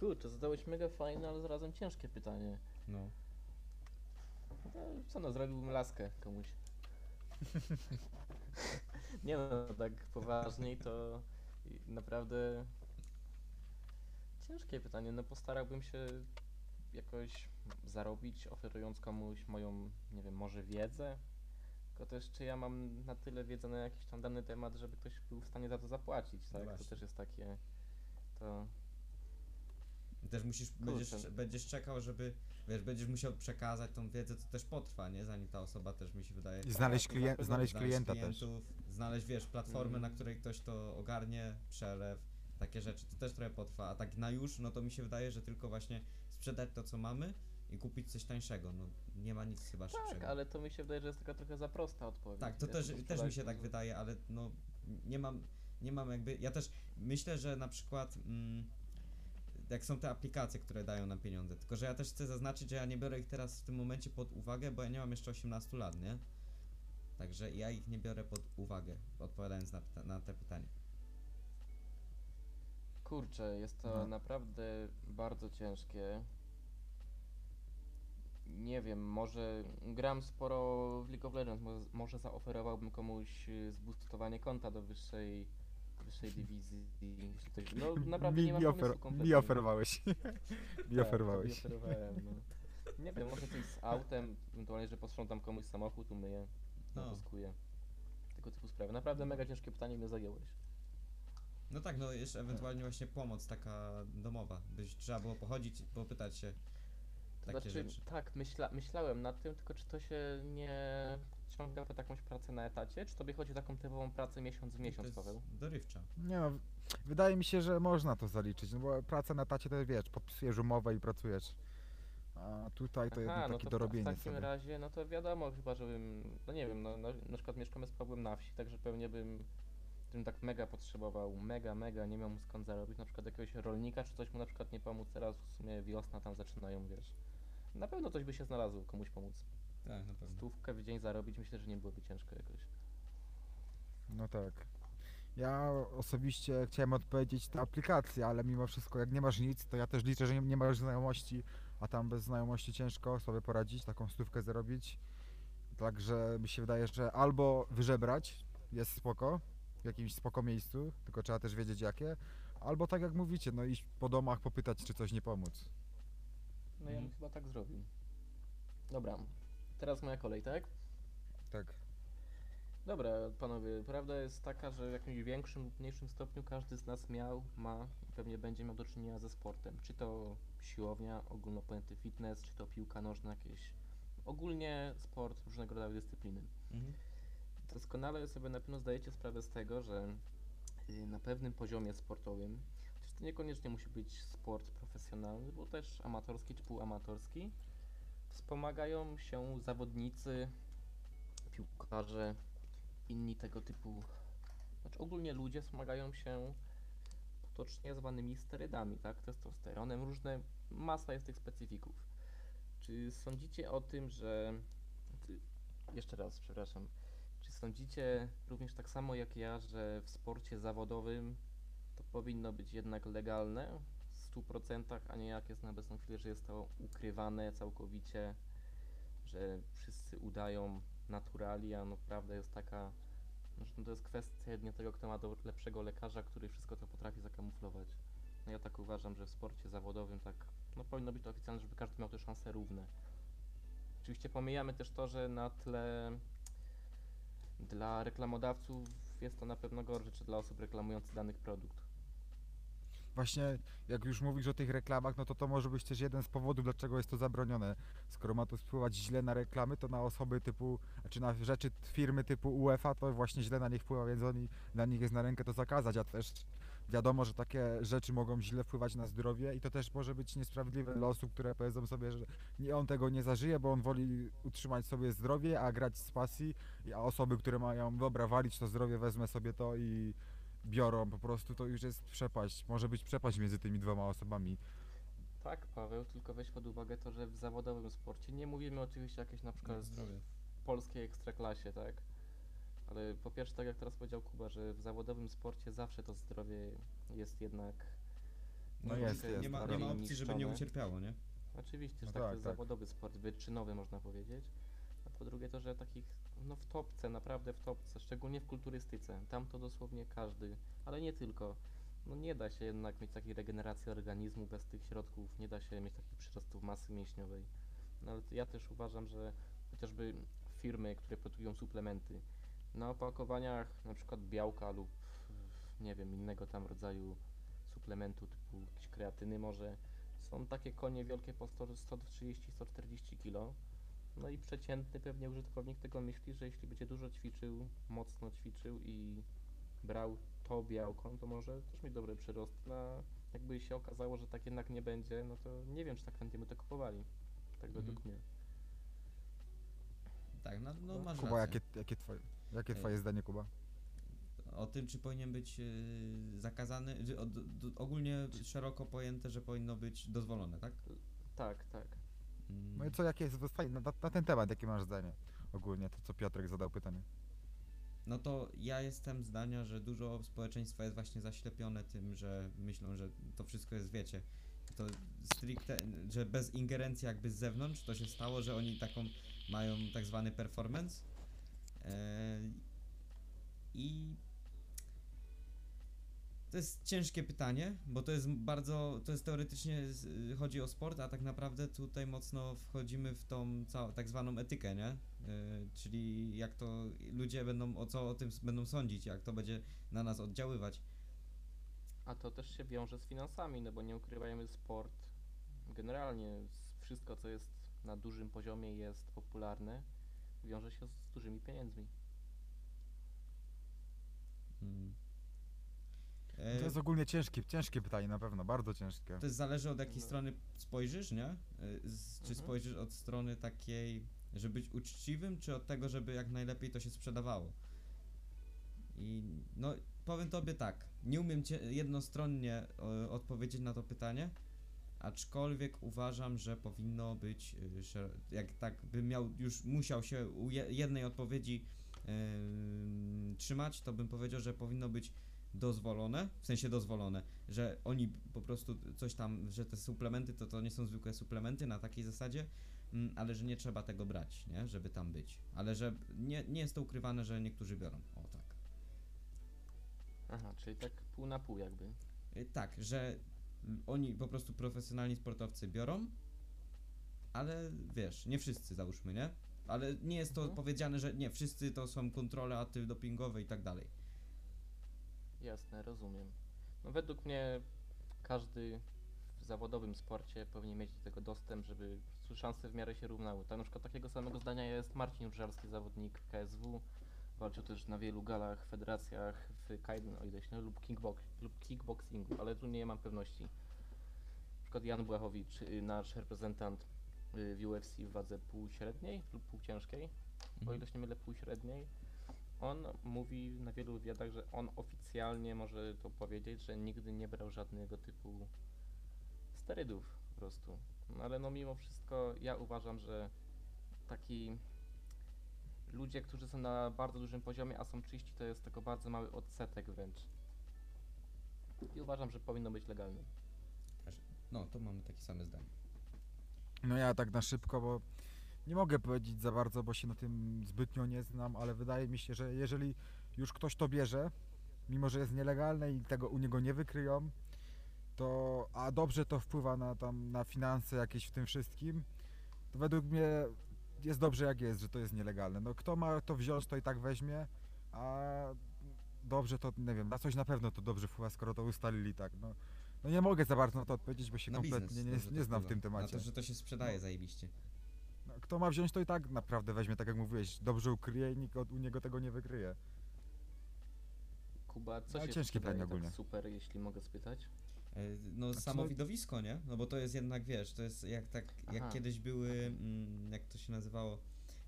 Kurczę, zadałeś mega fajne, ale zarazem ciężkie pytanie. No. No, co no, zrobiłbym laskę komuś. <laughs> Nie no, tak poważniej to naprawdę ciężkie pytanie. No postarałbym się jakoś zarobić, oferując komuś moją, nie wiem, może wiedzę. Tylko też czy ja mam na tyle wiedzy na jakiś tam dany temat, żeby ktoś był w stanie za to zapłacić, No tak? to właśnie. też jest takie. To I Też musisz, będziesz, będziesz czekał, żeby, wiesz, będziesz musiał przekazać tą wiedzę, to też potrwa, nie? Zanim ta osoba też mi się wydaje... I znaleźć, to klien- znaleźć znaleźć klienta też. klientów, Znaleźć, wiesz, platformę, na Mhm. której ktoś to ogarnie, przelew, takie rzeczy, to też trochę potrwa. A tak na już, no to mi się wydaje, że tylko właśnie sprzedać to, co mamy i kupić coś tańszego. No nie ma nic chyba tak, szybszego. ale to mi się wydaje, że jest taka trochę za prosta odpowiedź. Tak, to wiesz, też, też mi się tak za- wydaje, ale no nie mam, nie mam jakby, ja też myślę, że na przykład mm, jak są te aplikacje, które dają nam pieniądze, tylko że ja też chcę zaznaczyć, że ja nie biorę ich teraz w tym momencie pod uwagę, bo ja nie mam jeszcze 18 lat, nie? Także ja ich nie biorę pod uwagę, odpowiadając na, na te pytanie. Kurczę, jest to No. naprawdę bardzo ciężkie. Nie wiem, może gram sporo w League of Legends, może, może zaoferowałbym komuś y, zboostowanie konta do wyższej, wyższej dywizji. Jeśli ktoś, no <laughs> naprawdę mi, nie mam mi, pomysłu ofer- kompletnie. mi oferowałeś. <laughs> mi Tak, oferowałeś. tobie oferowałem, no. Nie wiem, może coś z autem, ewentualnie, że posprzątam komuś samochód, umyję, No. napuskuję. Tego typu sprawy. Naprawdę mega ciężkie pytanie mnie zajęłeś. No tak, no jeszcze ewentualnie właśnie pomoc taka domowa, byś trzeba było pochodzić, popytać się takie znaczy, rzeczy. tak, myśla, myślałem nad tym, tylko czy to się nie ciąga pod jakąś pracę na etacie, czy tobie chodzi o taką typową pracę miesiąc w miesiąc, to Paweł? jest dorywcza. Nie no, wydaje mi się, że można to zaliczyć, no bo praca na tacie to wiesz, podpisujesz umowę i pracujesz. A tutaj to jednak no takie to w, dorobienie w takim sobie. razie, no to wiadomo, chyba żebym, no nie wiem, no, na, na przykład mieszkamy z Pawłem na wsi, także pewnie bym, bym tak mega potrzebował, mega, mega, nie miał mu skąd zarobić, na przykład jakiegoś rolnika, czy coś mu na przykład nie pomóc, teraz w sumie wiosna, tam zaczynają, wiesz. Na pewno coś by się znalazło, komuś pomóc. Tak, na pewno. Stówkę w dzień zarobić, myślę, że nie byłoby ciężko jakoś. No tak. Ja osobiście chciałem odpowiedzieć te aplikacje, ale mimo wszystko jak nie masz nic, to ja też liczę, że nie, nie masz znajomości, a tam bez znajomości ciężko sobie poradzić, taką stówkę zarobić. Także mi się wydaje, że albo wyżebrać, jest spoko, jakimś spoko miejscu, tylko trzeba też wiedzieć jakie, albo tak jak mówicie, no iść po domach, popytać, czy coś nie pomóc. No ja bym Mhm. chyba tak zrobił. Dobra, teraz moja kolej, tak? Tak. Dobra, panowie, prawda jest taka, że w jakimś większym lub mniejszym stopniu każdy z nas miał, ma i pewnie będzie miał do czynienia ze sportem. Czy to siłownia, ogólnopojęty fitness, czy to piłka nożna jakieś. Ogólnie sport, różnego rodzaju dyscypliny. Mhm. Doskonale sobie na pewno zdajecie sprawę z tego, że y, na pewnym poziomie sportowym, chociaż to niekoniecznie musi być sport profesjonalny, bo też amatorski czy półamatorski, wspomagają się zawodnicy, piłkarze, inni tego typu, znaczy ogólnie ludzie wspomagają się potocznie zwanymi sterydami, tak, testosteronem, różne, masa jest tych specyfików. Czy sądzicie o tym, że, jeszcze raz, przepraszam, sądzicie również tak samo jak ja, że w sporcie zawodowym to powinno być jednak legalne w 100%, a nie jak jest na obecną chwilę, że jest to ukrywane całkowicie, że wszyscy udają naturali, a no prawda jest taka, no, że to jest kwestia jedynie tego, kto ma do lepszego lekarza, który wszystko to potrafi zakamuflować. No ja tak uważam, że w sporcie zawodowym tak, no powinno być to oficjalne, żeby każdy miał te szanse równe. Oczywiście pomijamy też to, że na tle dla reklamodawców jest to na pewno gorsze, czy dla osób reklamujących danych produkt. właśnie jak już mówisz o tych reklamach, no to to może być też jeden z powodów, dlaczego jest to zabronione. Skoro ma to wpływać źle na reklamy, to na osoby typu, czy na rzeczy firmy typu UEFA, to właśnie źle na nich wpływa, więc oni, dla nich jest na rękę to zakazać, a też wiadomo, że takie rzeczy mogą źle wpływać na zdrowie i to też może być niesprawiedliwe dla osób, które powiedzą sobie, że nie, on tego nie zażyje, bo on woli utrzymać sobie zdrowie, a grać z pasji, a osoby, które mają, dobra, walić to zdrowie, wezmę sobie to i biorą, po prostu to już jest przepaść, może być przepaść między tymi dwoma osobami. Tak, Paweł, tylko weź pod uwagę to, że w zawodowym sporcie nie mówimy oczywiście jakieś na przykład zdrowie. polskiej ekstraklasie, tak? Ale po pierwsze, tak jak teraz powiedział Kuba, że w zawodowym sporcie zawsze to zdrowie jest jednak. No jest, jest, nie ma, nie ma opcji, żeby nie ucierpiało, nie? Oczywiście, No że tak, to tak, jest tak. zawodowy sport, wyczynowy można powiedzieć. A po drugie to, że takich, no w topce, naprawdę w topce, szczególnie w kulturystyce, tam to dosłownie każdy, ale nie tylko. No nie da się jednak mieć takiej regeneracji organizmu bez tych środków, nie da się mieć takich przyrostów masy mięśniowej. No ale ja też uważam, że chociażby firmy, które produkują suplementy, na opakowaniach na przykład białka lub nie wiem, innego tam rodzaju suplementu typu jakieś kreatyny może, są takie konie wielkie po 100 130-140 kg. No i przeciętny pewnie użytkownik tego myśli, że jeśli będzie dużo ćwiczył, mocno ćwiczył i brał to białko, no to może też mieć dobry przyrost. No, jakby się okazało, że tak jednak nie będzie, no to nie wiem, czy tak chętnie by to kupowali. Tak Mhm. według mnie. Tak, no, no No. masz Kuba, rację. jakie, jakie twoje, jakie Ej. twoje zdanie, Kuba? O tym, czy powinien być yy, zakazany, że, o, d, d, ogólnie szeroko pojęte, że powinno być dozwolone, tak? Tak, tak. Mm. No i co, jakie jest na, na ten temat, jakie masz zdanie? Ogólnie, to co Piotrek zadał pytanie. No to ja jestem zdania, że dużo społeczeństwa jest właśnie zaślepione tym, że myślą, że to wszystko jest, wiecie, to stricte, że bez ingerencji jakby z zewnątrz to się stało, że oni taką mają tak zwany performance e, i to jest ciężkie pytanie, bo to jest bardzo, to jest teoretycznie chodzi o sport, a tak naprawdę tutaj mocno wchodzimy w tą całą tak zwaną etykę, nie? E, czyli jak to ludzie będą, o co o tym będą sądzić, jak to będzie na nas oddziaływać. A to też się wiąże z finansami, no bo nie ukrywajmy, sport generalnie wszystko, co jest na dużym poziomie jest popularne, wiąże się z dużymi pieniędzmi. Mm. To E, jest ogólnie ciężkie, ciężkie pytanie na pewno, bardzo ciężkie. To jest zależy od jakiej No. strony spojrzysz, nie? Y, Z, czy Mhm. spojrzysz od strony takiej, żeby być uczciwym, czy od tego, żeby jak najlepiej to się sprzedawało? I no, powiem tobie tak, nie umiem cię jednostronnie e, odpowiedzieć na to pytanie, aczkolwiek uważam, że powinno być, y, jak tak bym miał, już musiał się u je, jednej odpowiedzi em, trzymać, to bym powiedział, że powinno być dozwolone, w sensie dozwolone, że oni po prostu coś tam, że te suplementy to, to nie są zwykłe suplementy na takiej zasadzie, mm, ale że nie trzeba tego brać, nie, żeby tam być. Ale że nie, nie jest to ukrywane, że niektórzy biorą. O tak. Aha, czyli tak pół na pół jakby. Y, Tak, że oni po prostu profesjonalni sportowcy biorą, ale wiesz, nie wszyscy załóżmy, nie? Ale nie jest to Mhm. powiedziane, że nie, wszyscy to są kontrole antydopingowe i tak dalej. Jasne, rozumiem. No według mnie każdy w zawodowym sporcie powinien mieć do tego dostęp, żeby szanse w miarę się równały. Tak na przykład takiego samego zdania jest Marcin Różalski, zawodnik KSW. Walczył też na wielu galach, federacjach w Kaiden, o ile się nie lub, kickbox, lub kickboxingu, ale tu nie mam pewności. Na przykład Jan Błachowicz, y, nasz reprezentant y, w UFC w wadze półśredniej lub półciężkiej, o Mhm. ile się nie mylę półśredniej, on mówi na wielu wywiadach, że on oficjalnie może to powiedzieć, że nigdy nie brał żadnego typu sterydów po prostu. No ale no mimo wszystko ja uważam, że taki ludzie, którzy są na bardzo dużym poziomie, a są czyści, to jest tylko bardzo mały odsetek wręcz. I uważam, że powinno być legalne. No, to mamy takie same zdanie. No ja tak na szybko, bo nie mogę powiedzieć za bardzo, bo się na tym zbytnio nie znam, ale wydaje mi się, że jeżeli już ktoś to bierze, mimo że jest nielegalne i tego u niego nie wykryją, to a dobrze to wpływa na tam na finanse jakieś w tym wszystkim, to według mnie jest dobrze jak jest, że to jest nielegalne. No kto ma to wziąć, to i tak weźmie, a dobrze to, nie wiem, na coś na pewno to dobrze wpływa, skoro to ustalili tak, no. No nie mogę za bardzo na to odpowiedzieć, bo się Na kompletnie biznes. nie, nie to znam w wpływa. tym temacie. Na to, że to się sprzedaje zajebiście. No, Kto ma wziąć, to i tak naprawdę weźmie, tak jak mówiłeś, dobrze ukryje i nikt od, u niego tego nie wykryje. Kuba, co Ale się ciężkie sprzedaje tak ogólnie. super, jeśli mogę spytać? E, No Znaczy, samo widowisko, nie? No bo to jest jednak, wiesz, to jest jak tak, jak Aha. kiedyś były, mm, jak to się nazywało,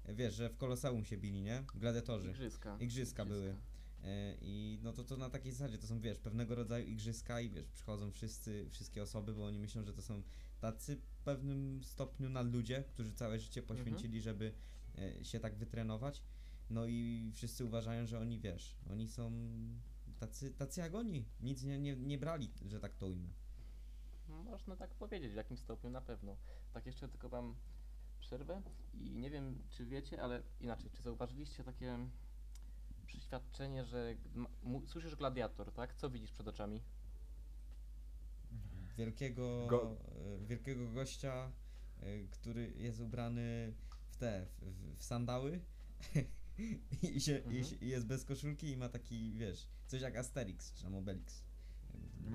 E, wiesz, że w Koloseum się bili, nie? Gladiatorzy. Igrzyska. Igrzyska były. E, I no to, to na takiej zasadzie, to są wiesz, pewnego rodzaju igrzyska i wiesz, przychodzą wszyscy, wszystkie osoby, bo oni myślą, że to są tacy w pewnym stopniu nadludzie, którzy całe życie Mhm. poświęcili, żeby e, się tak wytrenować. No i wszyscy uważają, że oni wiesz, oni są tacy, tacy jak oni, nic nie, nie, nie brali, że tak to ujmę. Można tak powiedzieć, w jakim stopniu na pewno. Tak jeszcze tylko wam przerwę i nie wiem, czy wiecie, ale inaczej, czy zauważyliście takie przeświadczenie, że słyszysz gladiator, tak? Co widzisz przed oczami? Wielkiego, Go- e, wielkiego gościa, e, który jest ubrany w te, w- w sandały <laughs> i, się, i, Mhm. się, i jest bez koszulki i ma taki, wiesz, coś jak Asterix czy tam Obelix.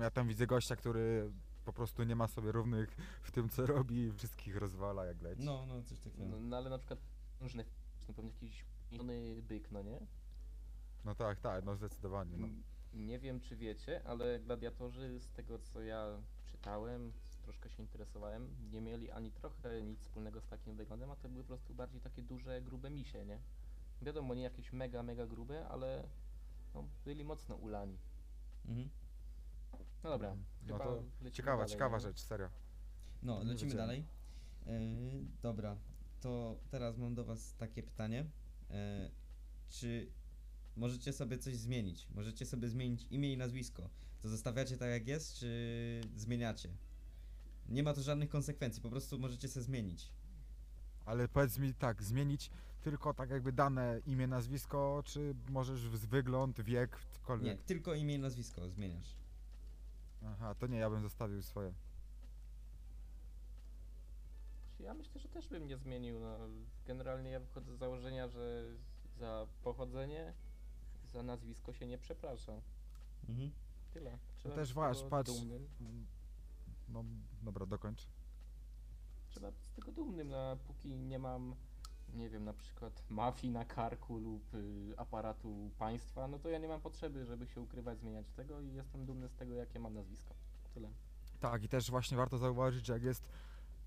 Ja tam widzę gościa, który po prostu nie ma sobie równych w tym, co robi i wszystkich rozwala jak leci. No, no, coś takiego. No, no ale na przykład różne, no pewnie jakiś byk, no nie? No tak, tak, no zdecydowanie. No. Nie wiem, czy wiecie, ale gladiatorzy, z tego co ja czytałem, troszkę się interesowałem, nie mieli ani trochę nic wspólnego z takim wyglądem, a to były po prostu bardziej takie duże, grube misie, nie? Wiadomo, nie jakieś mega, mega grube, ale no, byli mocno ulani. Mhm. No dobra, No chyba to lecimy ciekawa, dalej, ciekawa nie? rzecz, serio. No, Nie lecimy wiedziałem. dalej. E, dobra, to teraz mam do Was takie pytanie. E, czy możecie sobie coś zmienić? Możecie sobie zmienić imię i nazwisko. To zostawiacie tak jak jest, czy zmieniacie? Nie ma to żadnych konsekwencji, po prostu możecie sobie zmienić. Ale powiedz mi tak, zmienić tylko tak jakby dane imię, nazwisko, czy możesz w- wygląd, wiek, Nie, cokolwiek? tylko imię i nazwisko zmieniasz. Aha, to nie, ja bym zostawił swoje. Ja myślę, że też bym nie zmienił. No. Generalnie ja wychodzę z założenia, że za pochodzenie, za nazwisko się nie przeprasza. Mhm. Tyle. Trzeba też być z waż, tego patrz. Dumnym. No, dobra, dokończ. Trzeba być z tego dumnym, no, a póki nie mam, nie wiem, na przykład mafii na karku lub y, aparatu państwa, no to ja nie mam potrzeby, żeby się ukrywać, zmieniać tego i jestem dumny z tego, jakie mam nazwisko. Tyle. Tak, i też właśnie warto zauważyć, że jak jest,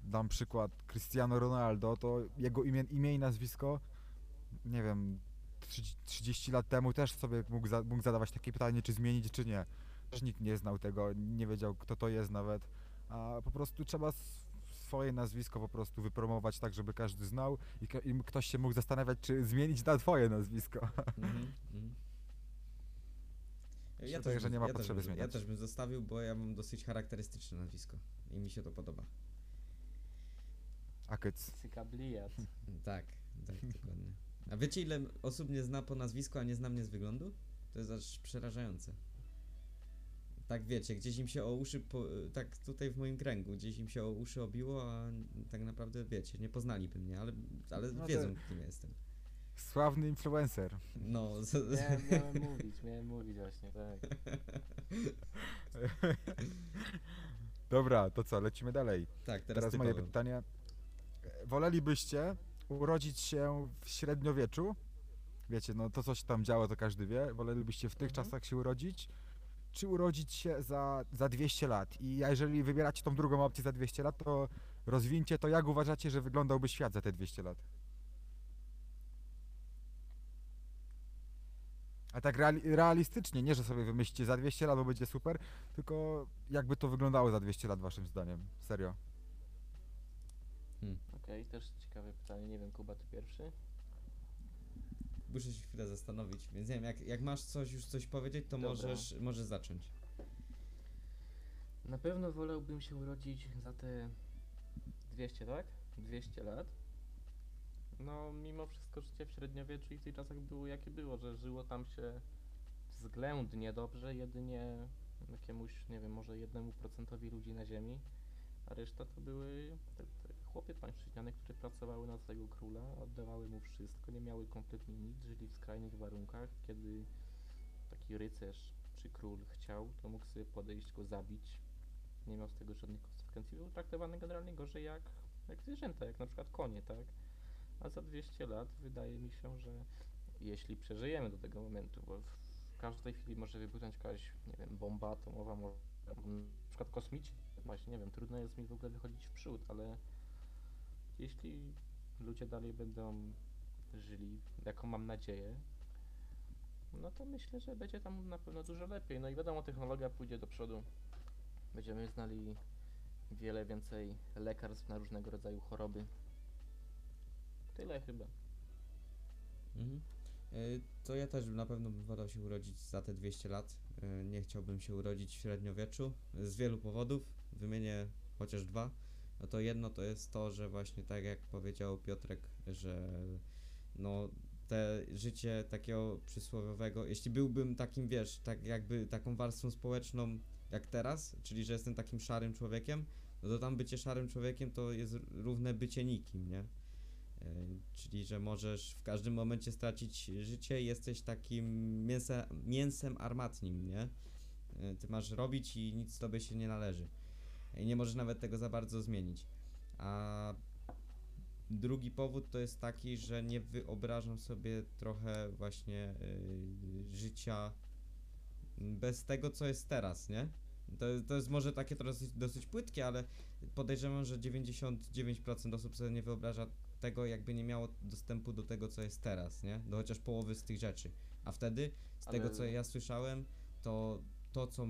dam przykład, Cristiano Ronaldo, to jego imię, imię i nazwisko, nie wiem, 30 30 lat temu też sobie mógł, za, mógł zadawać takie pytanie, czy zmienić, czy nie. Też nikt nie znał tego, nie wiedział, kto to jest nawet, a po prostu trzeba swoje nazwisko po prostu wypromować tak, żeby każdy znał i, ka- i ktoś się mógł zastanawiać, czy zmienić na twoje nazwisko. Mhm. Mhm. Mi się wydaje, że nie ma też potrzeby bym, ja zmieniać. też bym zostawił, bo ja mam dosyć charakterystyczne nazwisko i mi się to podoba. A kyc. Cykablijat. <laughs> Tak, tak, dokładnie. A wiecie ile osób mnie zna po nazwisku, a nie zna mnie z wyglądu? To jest aż przerażające. Tak wiecie, gdzieś im się o uszy, po, tak tutaj w moim kręgu, gdzieś im się o uszy obiło, a tak naprawdę wiecie, nie poznaliby mnie, ale, ale No to- wiedzą kim jestem. Sławny influencer. No, <laughs> z, Miałem, miałem mówić, miałem mówić właśnie, tak. <laughs> Dobra, to co, lecimy dalej. tak, teraz, Teraz moje. E, Wolelibyście urodzić się w średniowieczu? Wiecie, no to co się tam działo, to każdy wie. Wolelibyście w tych Mhm. czasach się urodzić? Czy urodzić się za, za 200 lat? I jeżeli wybieracie tą drugą opcję za 200 lat, to rozwincie to, jak uważacie, że wyglądałby świat za te 200 lat? A tak reali realistycznie, nie że sobie wymyślicie za 200 lat, bo będzie super, tylko jakby to wyglądało za 200 lat waszym zdaniem? Serio. Okej, też ciekawe pytanie, nie wiem, Kuba, ty pierwszy? Muszę się chwilę zastanowić, więc nie wiem, jak, jak masz coś już coś powiedzieć, to Dobra. możesz, możesz zacząć. Na pewno wolałbym się urodzić za te 200, tak? 200 lat. No, mimo wszystko życie w średniowieczu i w tych czasach było jakie było, że żyło tam się względnie dobrze, jedynie jakiemuś, nie wiem, może jednemu procentowi ludzi na ziemi, a reszta to były chłopy pańszczyźniane, które pracowały na swojego króla, oddawały mu wszystko, nie miały kompletnie nic, żyli w skrajnych warunkach, kiedy taki rycerz czy król chciał, to mógł sobie podejść, go zabić, nie miał z tego żadnych konsekwencji, był traktowany generalnie gorzej jak, jak zwierzęta, jak na przykład konie, tak? A za 200 lat wydaje mi się, że jeśli przeżyjemy do tego momentu, bo w każdej chwili może wybuchnąć jakaś, nie wiem, bomba atomowa, może na przykład kosmici, właśnie, nie wiem, trudno jest mi w ogóle wychodzić w przód, ale jeśli ludzie dalej będą żyli, jaką mam nadzieję, no to myślę, że będzie tam na pewno dużo lepiej. No i wiadomo, technologia pójdzie do przodu. Będziemy znali wiele więcej lekarstw na różnego rodzaju choroby. Tyle chyba. Mhm. Y, To ja też na pewno bym wolał się urodzić za te 200 lat. Y, Nie chciałbym się urodzić w średniowieczu z wielu powodów. Wymienię chociaż dwa. No to jedno to jest to, że właśnie tak jak powiedział Piotrek, że no te życie takiego przysłowiowego, jeśli byłbym takim, wiesz, tak jakby taką warstwą społeczną jak teraz, czyli że jestem takim szarym człowiekiem, no to tam bycie szarym człowiekiem to jest równe bycie nikim, nie? E, Czyli, że możesz w każdym momencie stracić życie i jesteś takim mięse, mięsem armatnim, nie? E, Ty masz robić i nic tobie się nie należy. I nie możesz nawet tego za bardzo zmienić. A drugi powód to jest taki, że nie wyobrażam sobie trochę właśnie y, życia bez tego, co jest teraz, nie? To, to jest może takie dosyć, dosyć płytkie, ale podejrzewam, że 99% osób sobie nie wyobraża tego, jakby nie miało dostępu do tego, co jest teraz, nie? Do chociaż połowy z tych rzeczy. A wtedy, z tego, Ale- co ja słyszałem, to to, co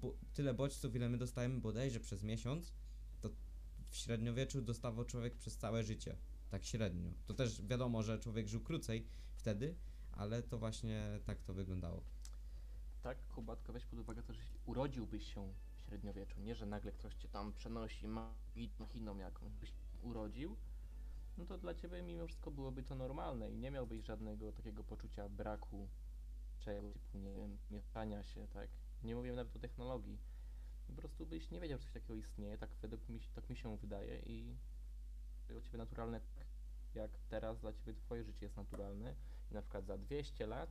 bo, tyle bodźców, ile my dostajemy bodajże przez miesiąc, to w średniowieczu dostawał człowiek przez całe życie. Tak średnio. To też wiadomo, że człowiek żył krócej wtedy, ale to właśnie tak to wyglądało. Tak, Kuba, tylko weź pod uwagę to, że urodziłbyś się w średniowieczu, nie, że nagle ktoś cię tam przenosi machiną jakąś, byś urodził, no to dla ciebie mimo wszystko byłoby to normalne i nie miałbyś żadnego takiego poczucia braku czegoś typu, nie wiem, mieszania się, tak. Nie mówię nawet o technologii. Po prostu byś nie wiedział, że coś takiego istnieje, tak według mi, tak mi się wydaje i dla ciebie naturalne, tak jak teraz dla ciebie twoje życie jest naturalne i na przykład za 200 lat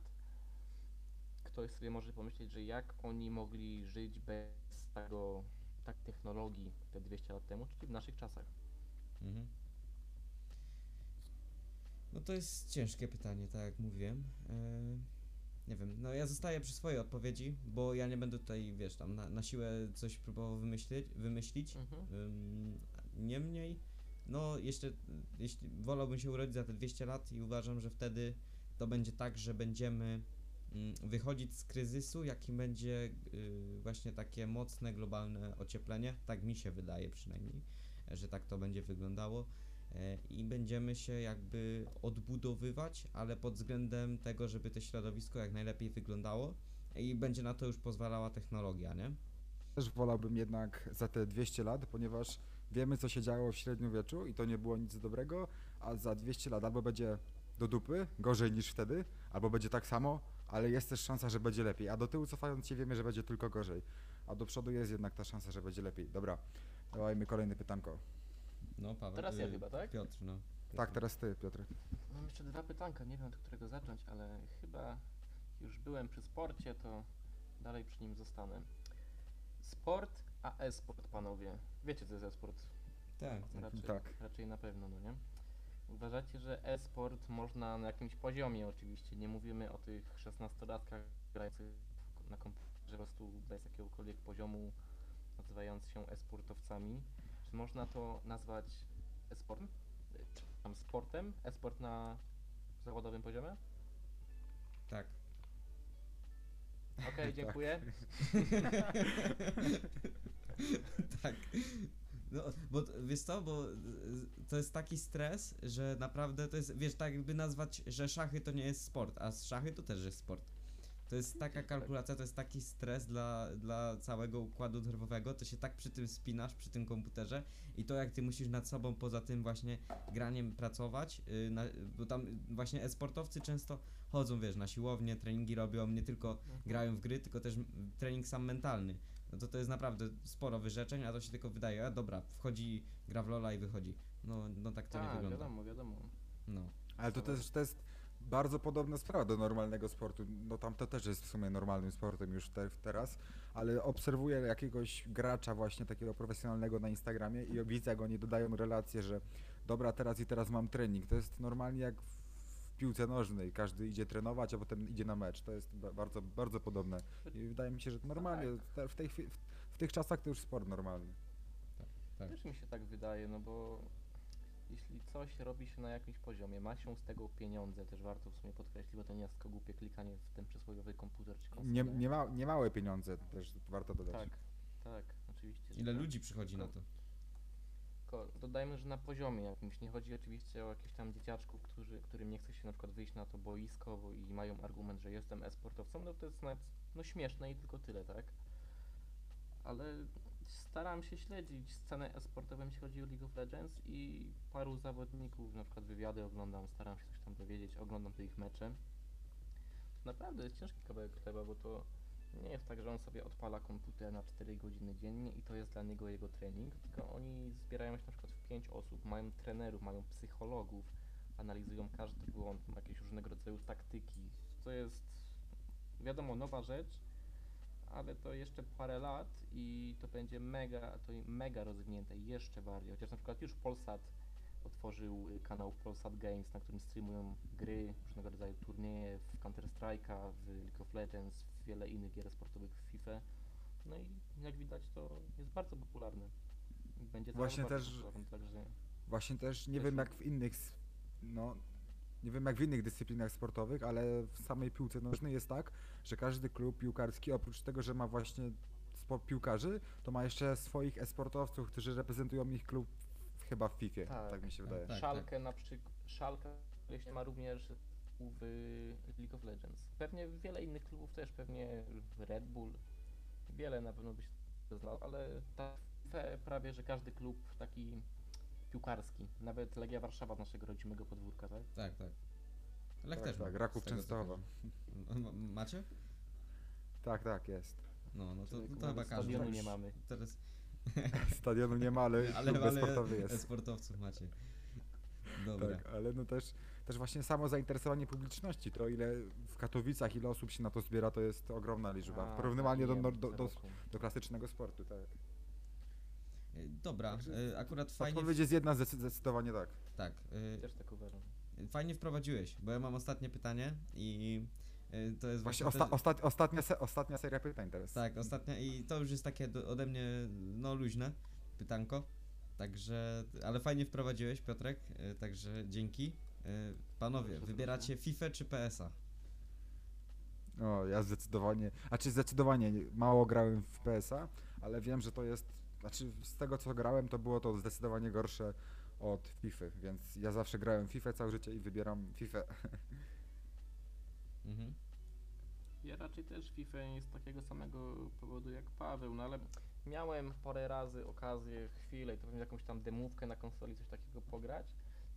ktoś sobie może pomyśleć, że jak oni mogli żyć bez tego, tak technologii te 200 lat temu, czyli w naszych czasach. Mhm. No to jest ciężkie pytanie, tak jak mówiłem. Eee, nie wiem, no ja zostaję przy swojej odpowiedzi, bo ja nie będę tutaj, wiesz, tam na, na siłę coś próbował wymyślić, wymyślić. Mhm. Ym, Niemniej, no jeszcze, jeśli wolałbym się urodzić za te 200 lat i uważam, że wtedy to będzie tak, że będziemy mm, wychodzić z kryzysu, jakim będzie y, właśnie takie mocne globalne ocieplenie, tak mi się wydaje przynajmniej, że tak to będzie wyglądało i będziemy się jakby odbudowywać, ale pod względem tego, żeby to środowisko jak najlepiej wyglądało i będzie na to już pozwalała technologia, nie? Też wolałbym jednak za te 200 lat, ponieważ wiemy, co się działo w średniowieczu i to nie było nic dobrego, a za 200 lat albo będzie do dupy, gorzej niż wtedy, albo będzie tak samo, ale jest też szansa, że będzie lepiej. A do tyłu cofając się wiemy, że będzie tylko gorzej. A do przodu jest jednak ta szansa, że będzie lepiej. Dobra, dawajmy kolejne pytanko. No, Paweł. Teraz ja y, chyba, tak? Piotr, no. Tak, teraz ty, Piotr. Mam jeszcze dwa pytanka, nie wiem od którego zacząć, ale chyba już byłem przy sporcie, to dalej przy nim zostanę. Sport, a e-sport, panowie. Wiecie co jest e-sport? Tak, tak. Raczej, Tak. raczej na pewno, no nie? Uważacie, że e-sport można na jakimś poziomie oczywiście, nie mówimy o tych 16-latkach grających na komputerze po prostu bez jakiegokolwiek poziomu, nazywając się e-sportowcami. Czy można to nazwać e-sportem? Tam sportem? E-sport na zawodowym poziomie? tak. Okej, <laughs> dziękuję. <laughs> tak. No, bo t- wiesz co, bo y, to jest taki stres, że naprawdę to jest, wiesz, tak jakby nazwać, że szachy to nie jest sport, a szachy to też jest sport. To jest taka kalkulacja, to jest taki stres dla, dla całego układu nerwowego, to się tak przy tym spinasz, przy tym komputerze i to jak ty musisz nad sobą poza tym właśnie graniem pracować, yy, na, bo tam właśnie e-sportowcy często chodzą, wiesz, na siłownię, treningi robią, nie tylko grają w gry, tylko też trening sam mentalny. No to to jest naprawdę sporo wyrzeczeń, a to się tylko wydaje, a dobra, wchodzi, gra w Lola i wychodzi. No, no tak to nie tak, wygląda. wiadomo, wiadomo. No. Ale to też to jest bardzo podobna sprawa do normalnego sportu. No tam to też jest w sumie normalnym sportem już te, teraz, ale obserwuję jakiegoś gracza właśnie takiego profesjonalnego na Instagramie i widzę, jak oni dodają relacje, że dobra, teraz i teraz mam trening. To jest normalnie jak w, piłce nożnej. Każdy idzie trenować, a potem idzie na mecz. To jest ba- bardzo, bardzo podobne. I wydaje mi się, że normalnie te- w, tej, w, w tych czasach to już sport normalny. Tak. Też mi się tak wydaje, no bo jeśli coś robi się na jakimś poziomie, ma się z tego pieniądze, też warto w sumie podkreślić, bo to nie jest tylko głupie klikanie w ten przysłowiowy komputer czy konsolę. Nie, nie, ma, nie małe pieniądze też warto dodać. Tak, tak, oczywiście. Ile tak. ludzi przychodzi na to? Tylko dodajmy, że na poziomie jakimś. Nie chodzi oczywiście o jakichś tam dzieciaczków, którzy, którym nie chce się na przykład wyjść na to boisko bo, i mają argument, że jestem e-sportowcem, no to jest nawet no, śmieszne i tylko tyle, tak? Ale staram się śledzić scenę e-sportową, jeśli chodzi o League of Legends i paru zawodników, na przykład wywiady oglądam, staram się coś tam dowiedzieć, oglądam te ich mecze. Naprawdę jest ciężki kawałek chleba, bo to nie jest tak, że on sobie odpala komputer na 4 godziny dziennie i to jest dla niego jego trening, tylko oni zbierają się na przykład w 5 osób, mają trenerów, mają psychologów, analizują każdy błąd, jakieś różnego rodzaju taktyki. To jest, wiadomo, nowa rzecz, ale to jeszcze parę lat i to będzie mega, to mega rozwinięte jeszcze bardziej. Chociaż na przykład już Polsat otworzył y, kanał Polsat Games, na którym streamują gry, różnego rodzaju turnieje w Counter Strike'a, w League of Legends, w wiele innych gier sportowych w FIFA. No i jak widać to jest bardzo popularne. Będzie Właśnie też- popularne, Także Właśnie też nie Też wiem jak w innych, s- no, nie wiem jak w innych dyscyplinach sportowych, ale w samej piłce nożnej jest tak, że każdy klub piłkarski oprócz tego, że ma właśnie piłkarzy, to ma jeszcze swoich e-sportowców, którzy reprezentują ich klub chyba w FIFA, tak, Tak, mi się tak, wydaje. tak. Szalkę na przykład, Szalkę jeśli ma również w League of Legends. Pewnie wiele innych klubów też, pewnie Red Bull, wiele na pewno byś znał, ale ta FIFA prawie, że każdy klub taki piłkarski, nawet Legia Warszawa z naszego rodzimego podwórka, tak? Tak, tak. Lech Tak, też tak, ma, Raków z tego, co Częstochowa. kojarzę. M- Macie? Tak, tak, jest. No, no to, to chyba każdy. stadionu nie mamy. Teraz, <laughs> Stadionu nie ma, ale, <laughs> ale, klub ale sportowy jest. sportowców macie. Dobra. Tak, ale no też, też właśnie samo zainteresowanie publiczności, to ile w Katowicach, ile osób się na to zbiera, to jest ogromna liczba. A, Porównywalnie do, wiem, do, co do, do, do klasycznego sportu, tak. Dobra, Także y, akurat fajnie. Odpowiedź jest jedna, zdecy- zdecydowanie tak. Tak. y, Też tak uważam. Fajnie wprowadziłeś, bo ja mam ostatnie pytanie i y, to jest Właśnie osta- ostat- ostatnia, se- ostatnia seria pytań teraz. Tak, ostatnia i to już jest takie do, ode mnie no luźne pytanko. Także, ale fajnie wprowadziłeś Piotrek, y, także dzięki. Y, Panowie, Proszę, wybieracie FIFA czy PSA? O, ja zdecydowanie, a czy zdecydowanie nie- mało grałem w PSA, ale wiem, że to jest, znaczy z tego co grałem, to było to zdecydowanie gorsze od FIFA, więc ja zawsze grałem FIFA całe życie i wybieram FIFA. <laughs> Mhm. Ja raczej też FIFA nie z takiego samego powodu jak Paweł, no ale miałem parę razy okazję, chwilę i to pewnie jakąś tam demówkę na konsoli, coś takiego pograć.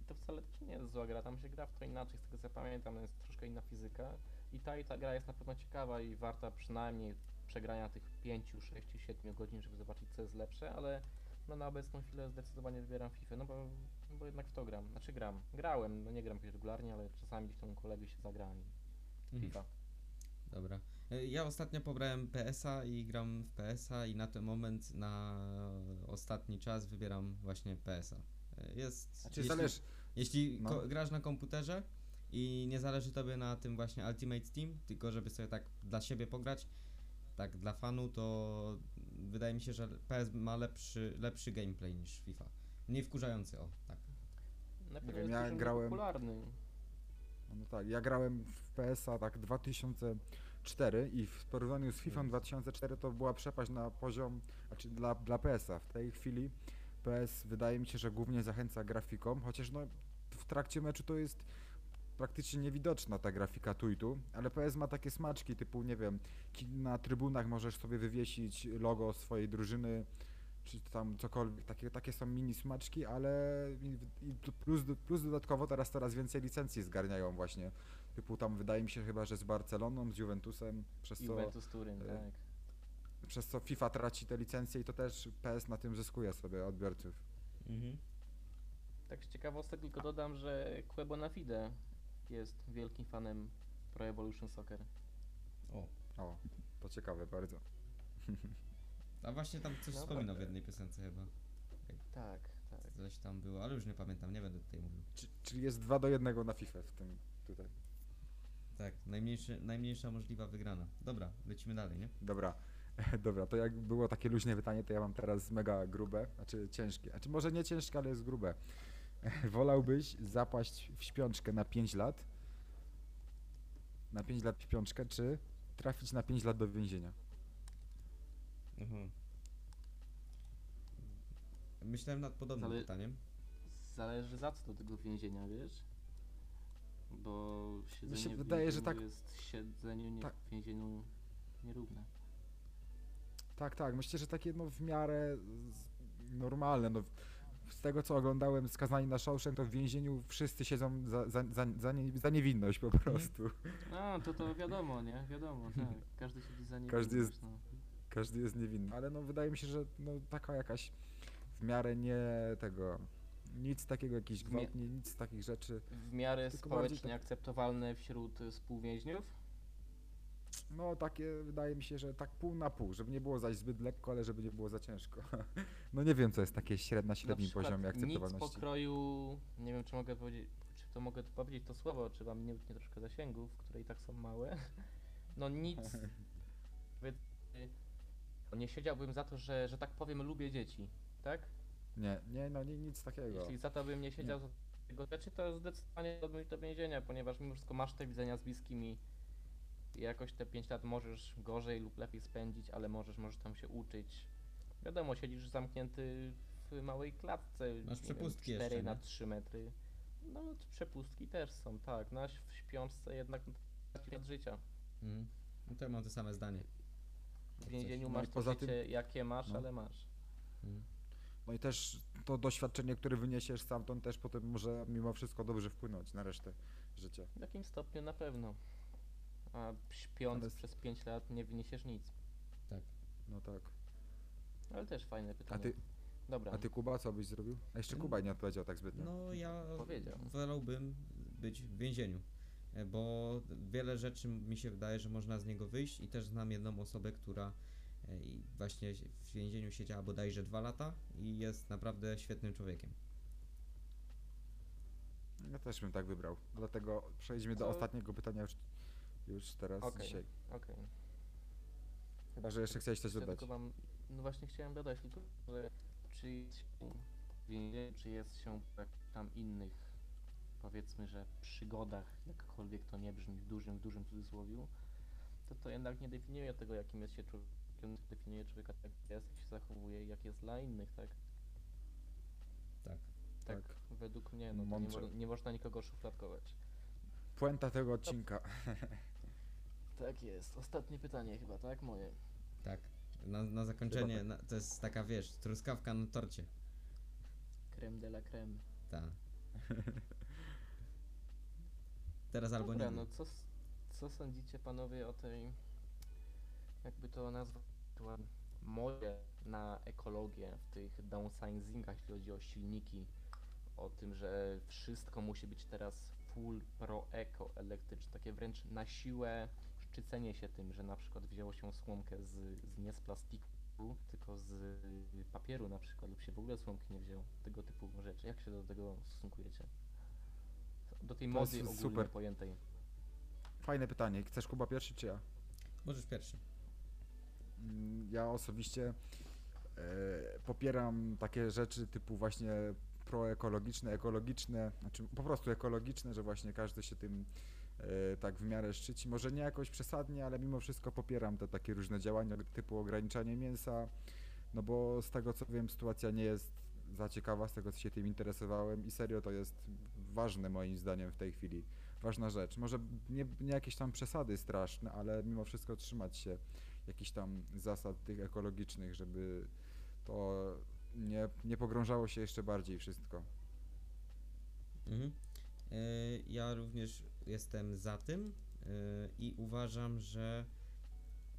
I to wcale też nie jest zła gra, tam się gra w to inaczej, z tego co pamiętam, jest troszkę inna fizyka. I ta i ta gra jest na pewno ciekawa i warta przynajmniej przegrania tych 5, 6, 7 godzin, żeby zobaczyć co jest lepsze, ale no na obecną chwilę zdecydowanie wybieram FIFA, no bo, bo jednak w to gram, znaczy gram, grałem, no nie gram regularnie, ale czasami gdzieś tam kolegi się zagrałem. Mhm. FIFA. Dobra. Y, Ja ostatnio pobrałem PSA i gram w PSA i na ten moment, na ostatni czas wybieram właśnie PSA. Y, Jest. Znaczy jeśli, zależy, jeśli no. grasz na komputerze i nie zależy tobie na tym właśnie Ultimate Team, tylko żeby sobie tak dla siebie pograć, tak dla fanu, to wydaje mi się, że PS ma lepszy, lepszy gameplay niż FIFA. Mniej wkurzający, o tak. Na pewno wiem, ja grałem- popularny. no tak, ja grałem w PSA tak 2004 i w porównaniu z FIFA 2004 to była przepaść na poziom, znaczy dla, dla PSA. W tej chwili PS wydaje mi się, że głównie zachęca grafiką, chociaż no w trakcie meczu to jest praktycznie niewidoczna ta grafika tu i tu, ale PS ma takie smaczki typu, nie wiem, na trybunach możesz sobie wywiesić logo swojej drużyny, czy tam cokolwiek, takie, takie są mini smaczki, ale plus, plus dodatkowo teraz coraz więcej licencji zgarniają właśnie, typu tam wydaje mi się chyba, że z Barceloną, z Juventusem, przez co, Juventus Turyn, e, tak. przez co FIFA traci te licencje i to też PS na tym zyskuje sobie odbiorców. Mhm. Tak z ciekawostek tylko dodam, że Quebo na Fide jest wielkim fanem Pro Evolution Soccer. O, O, to ciekawe bardzo. <laughs> a właśnie tam coś No wspominał w tak. jednej piosence chyba. Tak, tak. Coś tam było, ale już nie pamiętam, nie będę tutaj mówił. Czy- Czyli jest 2 do 1 na FIFA w tym tutaj. Tak, najmniejszy, najmniejsza możliwa wygrana. Dobra, lecimy dalej, nie? Dobra. <laughs> Dobra, to jak było takie luźne pytanie, to ja mam teraz mega grube, znaczy ciężkie. Znaczy może nie ciężkie, ale jest grube. <laughs> Wolałbyś zapaść w śpiączkę na 5 lat? Na 5 lat w śpiączkę, czy trafić na 5 lat do więzienia? Mhm. Myślałem nad podobnym Ale- pytaniem. Zależy za co do tego więzienia, wiesz? Bo siedzenie się w wydaje, że więzieniu tak- jest siedzeniu nie tak. w więzieniu nierówne. Tak, tak. Myślę, że takie no w miarę z- normalne. No, z tego co oglądałem skazani na Shawshank, to w więzieniu wszyscy siedzą za, za, za, za, nie, za niewinność po prostu. No, to to wiadomo, nie? Wiadomo, tak. Każdy siedzi za nim. Każdy jest- Każdy jest niewinny. Ale no wydaje mi się, że no, taka jakaś w miarę nie tego. Nic takiego, jakiś gwałt, nie, nic z takich rzeczy. W miarę społecznie tak- akceptowalne wśród y, współwięźniów. No takie wydaje mi się, że tak pół na pół, żeby nie było zaś zbyt lekko, ale żeby nie było za ciężko. <laughs> No nie wiem, co jest takie średnia, Na średnim przykład poziomie Nic akceptowalności. pokroju, nie wiem czy mogę powiedzieć, czy to mogę powiedzieć to słowo, czy wam nie utnie troszkę zasięgów, które i tak są małe. <laughs> No nic. <laughs> Y, nie siedziałbym za to, że, że tak powiem lubię dzieci, tak? Nie, nie, no nie, nic takiego. Jeśli za to bym nie siedział za tego rzeczy, to zdecydowanie dałbym do więzienia, ponieważ mimo wszystko masz te widzenia z bliskimi i jakoś te 5 lat możesz gorzej lub lepiej spędzić, ale możesz, możesz tam się uczyć. Wiadomo, siedzisz zamknięty w małej klatce. Masz przepustki wiem, 4 jeszcze, na nie? 3 metry. No, przepustki też są, tak. Na w śpiączce jednak lat życia. Mhm. No to ja mam to same zdanie. W więzieniu No masz to poza życie, tym- jakie masz, no. ale masz. Mhm. No i też to doświadczenie, które wyniesiesz stamtąd też potem może mimo wszystko dobrze wpłynąć na resztę życia. W jakimś stopniu na pewno. A śpiąc Ale przez 5 lat nie wyniesiesz nic. No tak. Ale też fajne pytanie. A ty, Dobra. a ty Kuba, co byś zrobił? A jeszcze Kuba nie odpowiedział tak zbytnio. No ja Powiedział. wolałbym być w więzieniu, e, bo wiele rzeczy mi się wydaje, że można z niego wyjść i też znam jedną osobę, która e, i właśnie w więzieniu siedziała bodajże dwa lata i jest naprawdę świetnym człowiekiem. Ja też bym tak wybrał. Dlatego przejdźmy do To- ostatniego pytania już, już teraz Okej. dzisiaj. Okej. Chyba, że jeszcze chciałeś coś Ja dodać. tylko mam, no właśnie chciałem dodać tylko, że czy jest się czy jest się jakichś tam innych, powiedzmy, że przygodach, jakkolwiek to nie brzmi w dużym, w dużym cudzysłowiu, to to jednak nie definiuje tego, jakim jest się człowiekiem, definiuje człowieka tak, jak jest, jak się zachowuje i jak jest dla innych, tak? Tak. Tak, Tak. według mnie, no to nie, Mądrze. mo- nie można nikogo szufladkować. Puenta tego odcinka. <laughs> Tak jest. Ostatnie pytanie chyba, tak? Moje. Tak. Na, na zakończenie, tak. na, to jest taka, wiesz, truskawka na torcie. Creme de la creme. Ta. <laughs> Teraz albo Dobra, nie. no co, co sądzicie panowie o tej, jakby to nazwać, była modzie na ekologię w tych downsizingach, jeśli chodzi o silniki, o tym, że wszystko musi być teraz full pro eco elektryczne, takie wręcz na siłę szczycenie się tym, że na przykład wzięło się słomkę z, z nie z plastiku, tylko z papieru na przykład, lub się w ogóle słomki nie wzięło, tego typu rzeczy. Jak się do tego stosunkujecie? Do tej mody ogólnie super. pojętej. Fajne pytanie. Chcesz Kuba pierwszy czy ja? Możesz pierwszy. Mm, Ja osobiście e, popieram takie rzeczy typu właśnie proekologiczne, ekologiczne, znaczy po prostu ekologiczne, że właśnie każdy się tym tak w miarę szczyci. Może nie jakoś przesadnie, ale mimo wszystko popieram te takie różne działania typu ograniczanie mięsa, no bo z tego co wiem sytuacja nie jest za ciekawa, z tego co się tym interesowałem i serio to jest ważne moim zdaniem w tej chwili. Ważna rzecz. Może nie, nie jakieś tam przesady straszne, ale mimo wszystko trzymać się jakichś tam zasad tych ekologicznych, żeby to nie, nie pogrążało się jeszcze bardziej wszystko. Mhm. E, Ja również jestem za tym e, i uważam, że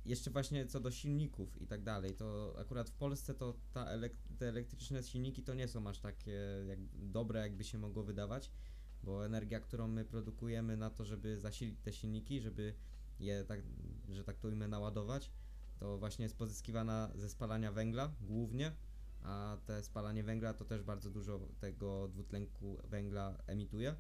jeszcze właśnie co do silników i tak dalej, to akurat w Polsce to elek- te elektryczne silniki to nie są aż takie jak dobre, jakby się mogło wydawać, bo energia, którą my produkujemy na to, żeby zasilić te silniki, żeby je tak, że tak to ujmę, naładować, to właśnie jest pozyskiwana ze spalania węgla głównie, a te spalanie węgla to też bardzo dużo tego dwutlenku węgla emituje.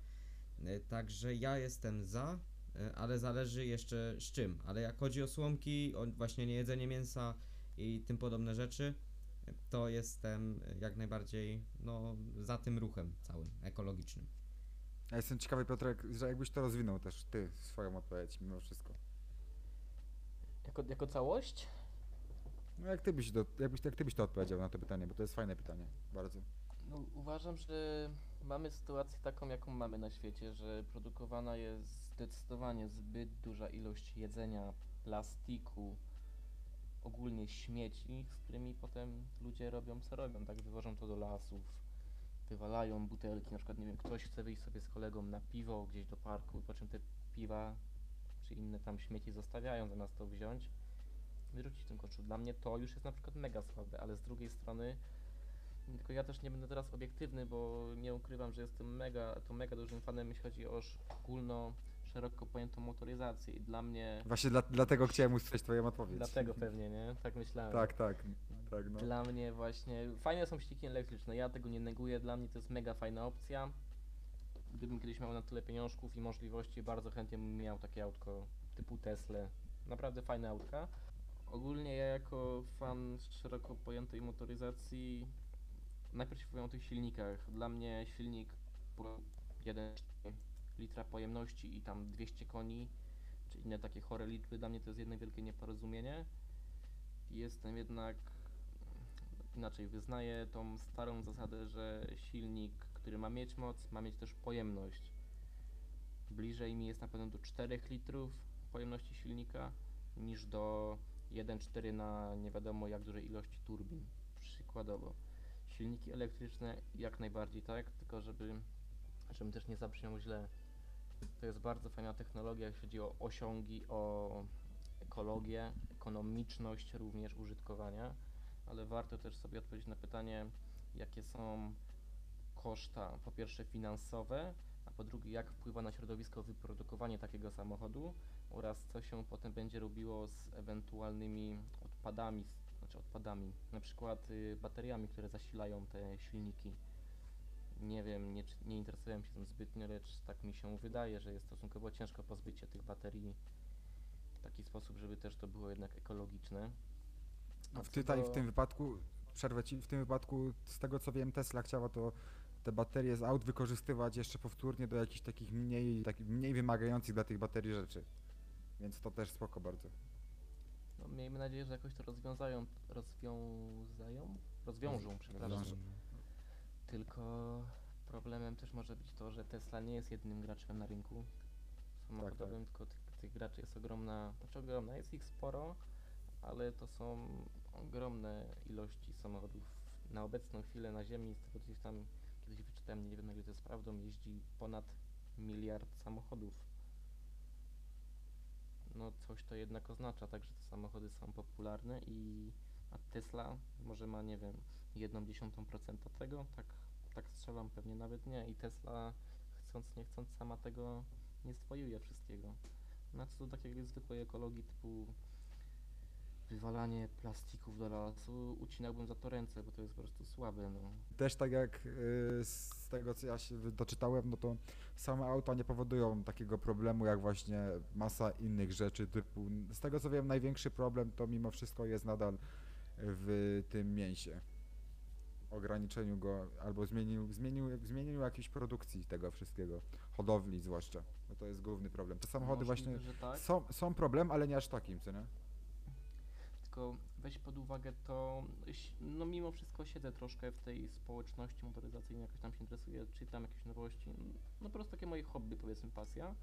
E, Także ja jestem za, e, ale zależy jeszcze z czym. Ale jak chodzi o słomki, o właśnie niejedzenie mięsa i tym podobne rzeczy, e, to jestem jak najbardziej no, za tym ruchem całym ekologicznym. Ja jestem ciekawy, Piotrek, że jakbyś to rozwinął też ty swoją odpowiedź mimo wszystko. Jako, jako całość? No jak ty byś, do, jakbyś, jak ty byś to odpowiedział na to pytanie, bo to jest fajne pytanie, bardzo. No, uważam, że mamy sytuację taką, jaką mamy na świecie, że produkowana jest zdecydowanie zbyt duża ilość jedzenia, plastiku, ogólnie śmieci, z którymi potem ludzie robią co robią, tak? Wywożą to do lasów, wywalają butelki, na przykład, nie wiem, ktoś chce wyjść sobie z kolegą na piwo gdzieś do parku, po czym te piwa czy inne tam śmieci zostawiają, zamiast to wziąć wyrzucić tym koszu. Dla mnie to już jest na przykład mega słabe, ale z drugiej strony tylko ja też nie będę teraz obiektywny, bo nie ukrywam, że jestem mega, to mega dużym fanem, jeśli chodzi o ogólno, szeroko pojętą motoryzację i dla mnie, Właśnie dla, dlatego chciałem usłyszeć twoją odpowiedź. dlatego pewnie, nie? Tak myślałem. Tak, tak, tak, no. Dla mnie właśnie, fajne są silniki elektryczne, ja tego nie neguję, dla mnie to jest mega fajna opcja. Gdybym kiedyś miał na tyle pieniążków i możliwości, bardzo chętnie bym miał takie autko typu Tesla. Naprawdę fajne autka. Ogólnie ja jako fan szeroko pojętej motoryzacji, najpierw się powiem o tych silnikach. Dla mnie silnik po 1 litra pojemności i tam 200 koni, czy inne takie chore liczby, dla mnie to jest jedno wielkie nieporozumienie. Jestem jednak inaczej, wyznaję tą starą zasadę, że silnik, który ma mieć moc, ma mieć też pojemność. Bliżej mi jest na pewno do 4 litrów pojemności silnika niż do 1,4 na nie wiadomo jak dużej ilości turbin. Przykładowo. Silniki elektryczne jak najbardziej tak, tylko żeby, żebym też nie zabrzmiał źle. To jest bardzo fajna technologia, jeśli chodzi o osiągi, o ekologię, ekonomiczność również użytkowania, ale warto też sobie odpowiedzieć na pytanie, jakie są koszta, po pierwsze finansowe, a po drugie, jak wpływa na środowisko wyprodukowanie takiego samochodu oraz co się potem będzie robiło z ewentualnymi odpadami, z- znaczy odpadami, na przykład y, bateriami, które zasilają te silniki. Nie wiem, nie, czy- nie interesowałem się tym zbytnio, lecz tak mi się wydaje, że jest stosunkowo ciężko pozbyć się tych baterii w taki sposób, żeby też to było jednak ekologiczne. A A w, tutaj w tym wypadku, przerwę ci, w tym wypadku, z tego co wiem, Tesla chciała to te baterie z aut wykorzystywać jeszcze powtórnie do jakichś takich mniej, takich mniej wymagających dla tych baterii rzeczy. Więc to też spoko bardzo. Miejmy nadzieję, że jakoś to rozwiązają, rozwiązają? Rozwiążą, przepraszam. Rozwiążą. Tylko problemem też może być to, że Tesla nie jest jedynym graczem na rynku samochodowym, tylko tych, tych graczy jest ogromna, znaczy ogromna, jest ich sporo, ale to są ogromne ilości samochodów. Na obecną chwilę na Ziemi, z tego co gdzieś tam kiedyś wyczytałem, nie wiem na ile to jest prawdą, jeździ ponad miliard samochodów. No coś to jednak oznacza, tak, że te samochody są popularne i a Tesla może ma, nie wiem, jedną dziesiątą procenta tego, tak, tak strzelam, pewnie nawet nie. I Tesla chcąc nie chcąc sama tego nie swojuje wszystkiego. Na co do takiej zwykłej ekologii typu wywalanie plastików do lasu, ucinałbym za to ręce, bo to jest po prostu słabe, no. Też tak jak y, z tego co ja się doczytałem, no to same auta nie powodują takiego problemu jak właśnie masa innych rzeczy typu, z tego co wiem największy problem to mimo wszystko jest nadal w tym mięsie. Ograniczeniu go albo zmienił, zmienił, zmienieniu jakiejś produkcji tego wszystkiego, hodowli zwłaszcza, bo to jest główny problem. Te samochody Możliwe, właśnie że tak. są, są problem, ale nie aż takim, co nie? Weź pod uwagę to, no mimo wszystko siedzę troszkę w tej społeczności motoryzacyjnej, jakoś tam się interesuję, czytam jakieś nowości, no po prostu takie moje hobby, powiedzmy pasja.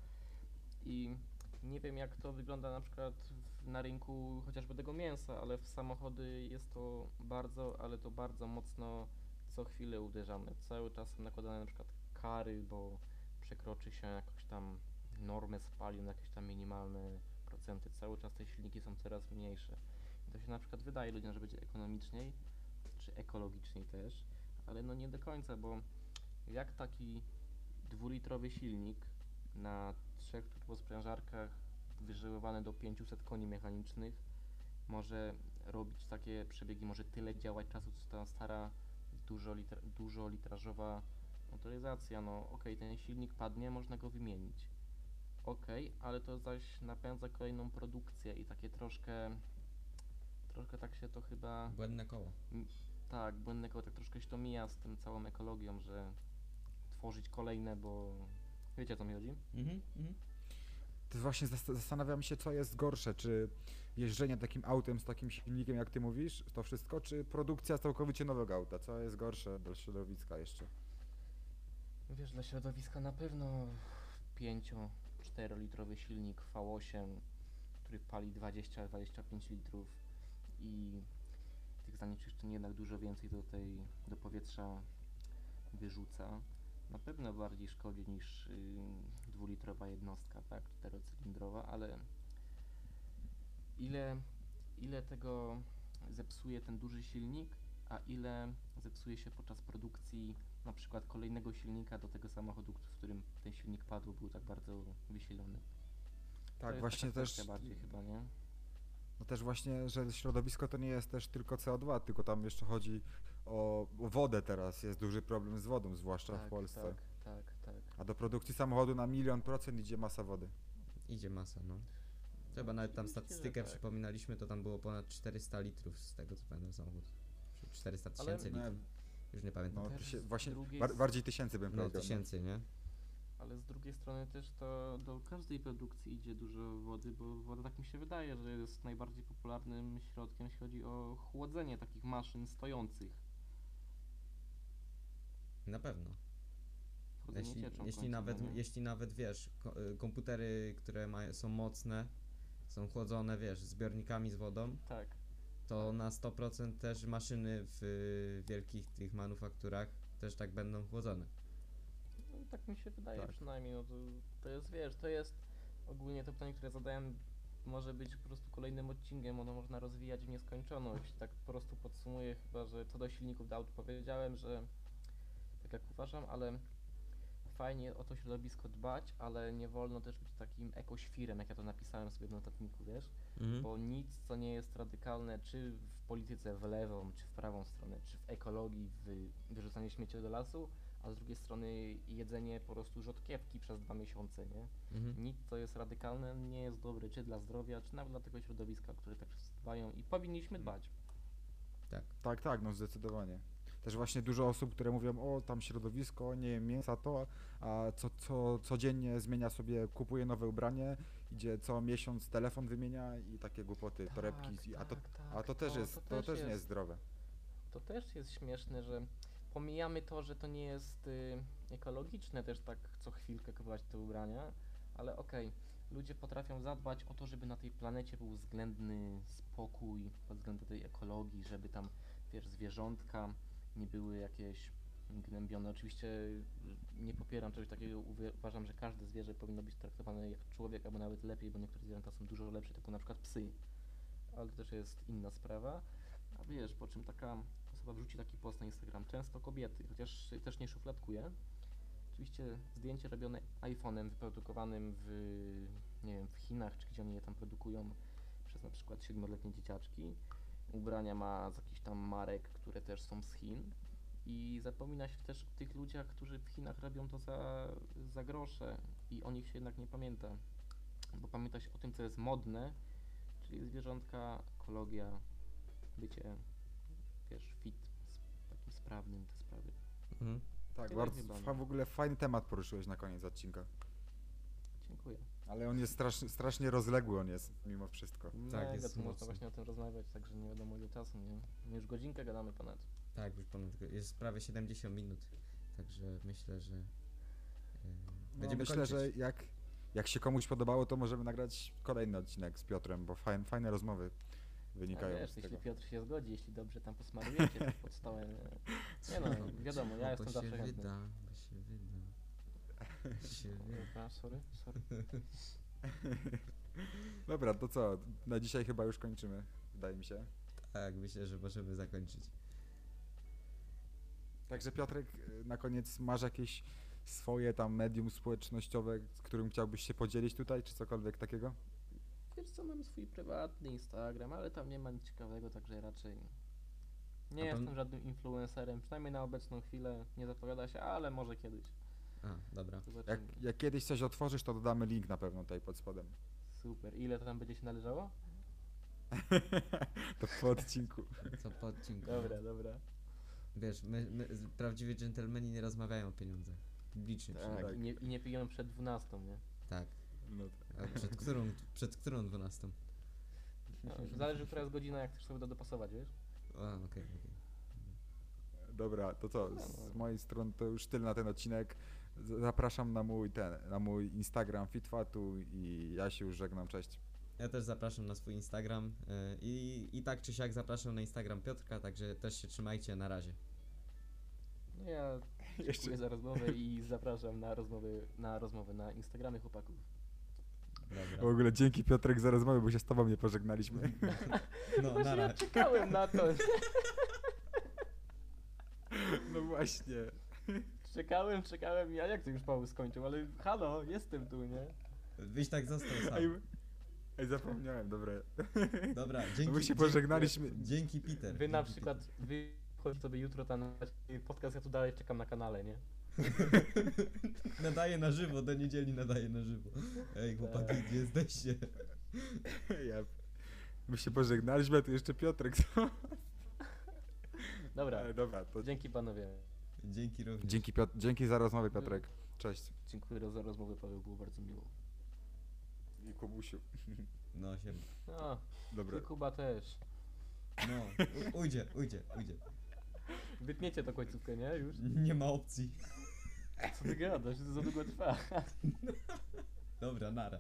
I nie wiem jak to wygląda na przykład w, na rynku chociażby tego mięsa, ale w samochody jest to bardzo, ale to bardzo mocno co chwilę uderzamy. Cały czas są nakładane na przykład kary, bo przekroczy się jakąś tam normę spalin, jakieś tam minimalne procenty. Cały czas te silniki są coraz mniejsze. To się na przykład wydaje ludziom, że będzie ekonomiczniej, czy ekologiczniej też, ale no nie do końca, bo jak taki dwulitrowy silnik na trzech turbosprężarkach wyżyłowany do 500 koni mechanicznych może robić takie przebiegi, może tyle działać czasu, co ta stara dużo, liter, dużo litrażowa motoryzacja. No okej, ten silnik padnie, można go wymienić. Okej, ale to zaś napędza kolejną produkcję i takie troszkę, troszkę tak się to chyba Błędne koło. tak, błędne koło, tak troszkę się to mija z tym całą ekologią, że tworzyć kolejne, bo wiecie o co mi chodzi? Mhm, mhm. To właśnie zas- zastanawiam się, co jest gorsze, czy jeżdżenie takim autem z takim silnikiem, jak ty mówisz, to wszystko, czy produkcja całkowicie nowego auta, co jest gorsze dla środowiska jeszcze? Wiesz, dla środowiska na pewno 5-4 litrowy silnik V8, który pali 20-25 litrów i tych zanieczyszczeń jednak dużo więcej do tej, do powietrza wyrzuca. Na pewno bardziej szkodzi niż y, dwulitrowa jednostka, tak, czterocylindrowa, ale ile, ile tego zepsuje ten duży silnik, a ile zepsuje się podczas produkcji na przykład kolejnego silnika do tego samochodu, w którym ten silnik padł, był tak bardzo wysilony. Tak, właśnie też, bardziej chyba, nie? No też właśnie, że środowisko to nie jest też tylko CO2, tylko tam jeszcze chodzi o, wodę teraz, jest duży problem z wodą, zwłaszcza w Polsce. Tak, tak, tak. A do produkcji samochodu na milion procent idzie masa wody. Idzie masa, no. Trzeba nawet tam Oczywiście, że statystykę tak. przypominaliśmy, to tam było ponad 400 litrów z tego co pamiętam samochód. Czy 400 Ale- tysięcy No, litrów. Już nie pamiętam. no tysię, właśnie bar, bardziej tysięcy bym No powiedział. tysięcy, nie? Ale z drugiej strony też to do każdej produkcji idzie dużo wody, bo woda tak mi się wydaje, że jest najbardziej popularnym środkiem, jeśli chodzi o chłodzenie takich maszyn stojących. Na pewno. Chłodzenie Jeśli, cieczą jeśli, nawet, nie? jeśli nawet wiesz, ko- y, komputery, które mają, są mocne, są chłodzone, wiesz, zbiornikami z wodą, Tak. to na 100% też maszyny w y, wielkich tych manufakturach też tak będą chłodzone. Tak mi się wydaje Tak. przynajmniej, no to, to jest, wiesz, to jest ogólnie to pytanie, które zadałem, może być po prostu kolejnym odcinkiem, ono można rozwijać w nieskończoność. Tak po prostu podsumuję chyba, że co do silników do aut powiedziałem, że tak jak uważam, ale fajnie o to środowisko dbać, ale nie wolno też być takim ekoświrem, jak ja to napisałem sobie w notatniku, wiesz? Mhm. Bo nic, co nie jest radykalne, czy w polityce w lewą, czy w prawą stronę, czy w ekologii, w wyrzucanie śmieci do lasu, a z drugiej strony jedzenie po prostu rzodkiewki przez dwa miesiące, nie? Mhm. Nic, co jest radykalne, nie jest dobre, czy dla zdrowia, czy nawet dla tego środowiska, które tak dbają i powinniśmy dbać. Tak, tak, no zdecydowanie. Też właśnie dużo osób, które mówią, o tam środowisko, nie jem mięsa, to, a co, co codziennie zmienia sobie, kupuje nowe ubranie, idzie co miesiąc telefon wymienia i takie głupoty, torebki, a to, a to też jest, to, też nie jest zdrowe. To też jest śmieszne, że pomijamy to, że to nie jest y, ekologiczne też tak co chwilkę kupować te ubrania, ale okej, ludzie potrafią zadbać o to, żeby na tej planecie był względny spokój pod względem tej ekologii, żeby tam, wiesz, zwierzątka nie były jakieś gnębione. Oczywiście y, nie popieram czegoś takiego, uważam, że każde zwierzę powinno być traktowane jak człowiek, albo nawet lepiej, bo niektóre zwierzęta są dużo lepsze, typu na przykład psy, ale to też jest inna sprawa. A wiesz, po czym taka osoba wrzuci taki post na Instagram, często kobiety, chociaż też nie szufladkuję. Oczywiście zdjęcie robione iPhone'em wyprodukowanym w, nie wiem, w Chinach, czy gdzie oni je tam produkują przez na przykład siedmioletnie dzieciaczki. Ubrania ma z jakichś tam marek, które też są z Chin. I zapomina się też o tych ludziach, którzy w Chinach robią to za, za grosze i o nich się jednak nie pamięta. Bo pamięta się o tym, co jest modne, czyli zwierzątka, ekologia, bycie, wiesz, fit, takim sprawnym, te sprawy. Mhm. Tak, Tyle bardzo, chyba, fa- no. w ogóle fajny temat poruszyłeś na koniec odcinka. Dziękuję. Ale on jest strasznie, strasznie rozległy, on jest mimo wszystko. Tak, jest tu można właśnie o tym rozmawiać, także nie wiadomo ile czasu, nie? My już godzinkę gadamy ponad. Tak, już ponad, jest prawie 70 minut, także myślę, że y, No, będziemy myślę, kończyć. że jak, jak się komuś podobało, to możemy nagrać kolejny odcinek z Piotrem, bo fajne, fajne rozmowy wynikają wiesz, z jeśli tego. Piotr się zgodzi, jeśli dobrze tam posmarujecie pod stołem. Nie, <laughs> nie no, wiadomo, ja bo jestem się zawsze chętny. wyda, bo się wyda. Bo <laughs> się wyda. Dobra, sorry, sorry. <laughs> Dobra, to co? Na dzisiaj chyba już kończymy, wydaje mi się. Tak, myślę, że możemy zakończyć. Także Piotrek, y, na koniec masz jakieś swoje tam medium społecznościowe, z którym chciałbyś się podzielić tutaj, czy cokolwiek takiego? Wiesz co, mam swój prywatny Instagram, ale tam nie ma nic ciekawego, także raczej nie A pan- jestem żadnym influencerem, przynajmniej na obecną chwilę nie zapowiada się, ale może kiedyś. A, dobra. Jak, Zobaczymy. jak kiedyś coś otworzysz, to dodamy link na pewno tutaj pod spodem. Super. Ile to tam będzie się należało? <laughs> to po odcinku. <laughs> Co po odcinku. Dobra, dobra. Wiesz, my, my, z- prawdziwi dżentelmeni nie rozmawiają o pieniądzach. Publicznie Tak, tak. I, nie, I nie pijemy przed 12, nie? Tak. No, A przed którą, przed którą dwunastą? No, zależy, która jest godzina, jak chcesz sobie to dopasować, wiesz? A, okej, okej. Dobra, to co? Dobra, Z no. mojej strony to już tyle na ten odcinek. Zapraszam na mój ten, na mój Instagram Fitfatu i ja się już żegnam, cześć. Ja też zapraszam na swój Instagram y, i, i tak czy siak zapraszam na Instagram Piotrka, także też się trzymajcie, na razie. No ja dziękuję za rozmowę <laughs> i zapraszam na rozmowy na, rozmowy na Instagramie chłopaków. W Dobra. ogóle dzięki Piotrek za rozmowę, bo się z tobą nie pożegnaliśmy. <laughs> No, Właśnie nara. ja czekałem na to. <laughs> No właśnie. Czekałem, czekałem, ja jak to już Paweł skończył, ale halo, jestem tu, nie? Byś tak został Ej, sam. ej zapomniałem, dobra. Dobra, <laughs> dzięki. my się dzięki- pożegnaliśmy. Dzięki Peter. Wy na dzięki, przykład, wy chodź sobie jutro tam podcast, ja tu dalej czekam na kanale, nie? <laughs> Nadaję na żywo, do niedzieli nadaję na żywo. Ej, chłopaki, gdzie jesteście? <laughs> Ja, my się pożegnaliśmy, a tu jeszcze Piotrek. Dobra, Ale dobra, to dzięki panowie. Dzięki również. dzięki, Piotr, dzięki za rozmowę Piotrek. Cześć. Dziękuję za rozmowę, Paweł, było bardzo miło. I Kubusiu. No, siema. No, Dobra. ty Kuba też. No, u- ujdzie, ujdzie, ujdzie. Wytniecie to końcówkę, nie? Już? Nie ma opcji. Co ty gadasz? To za długo trwa. Dobra, nara.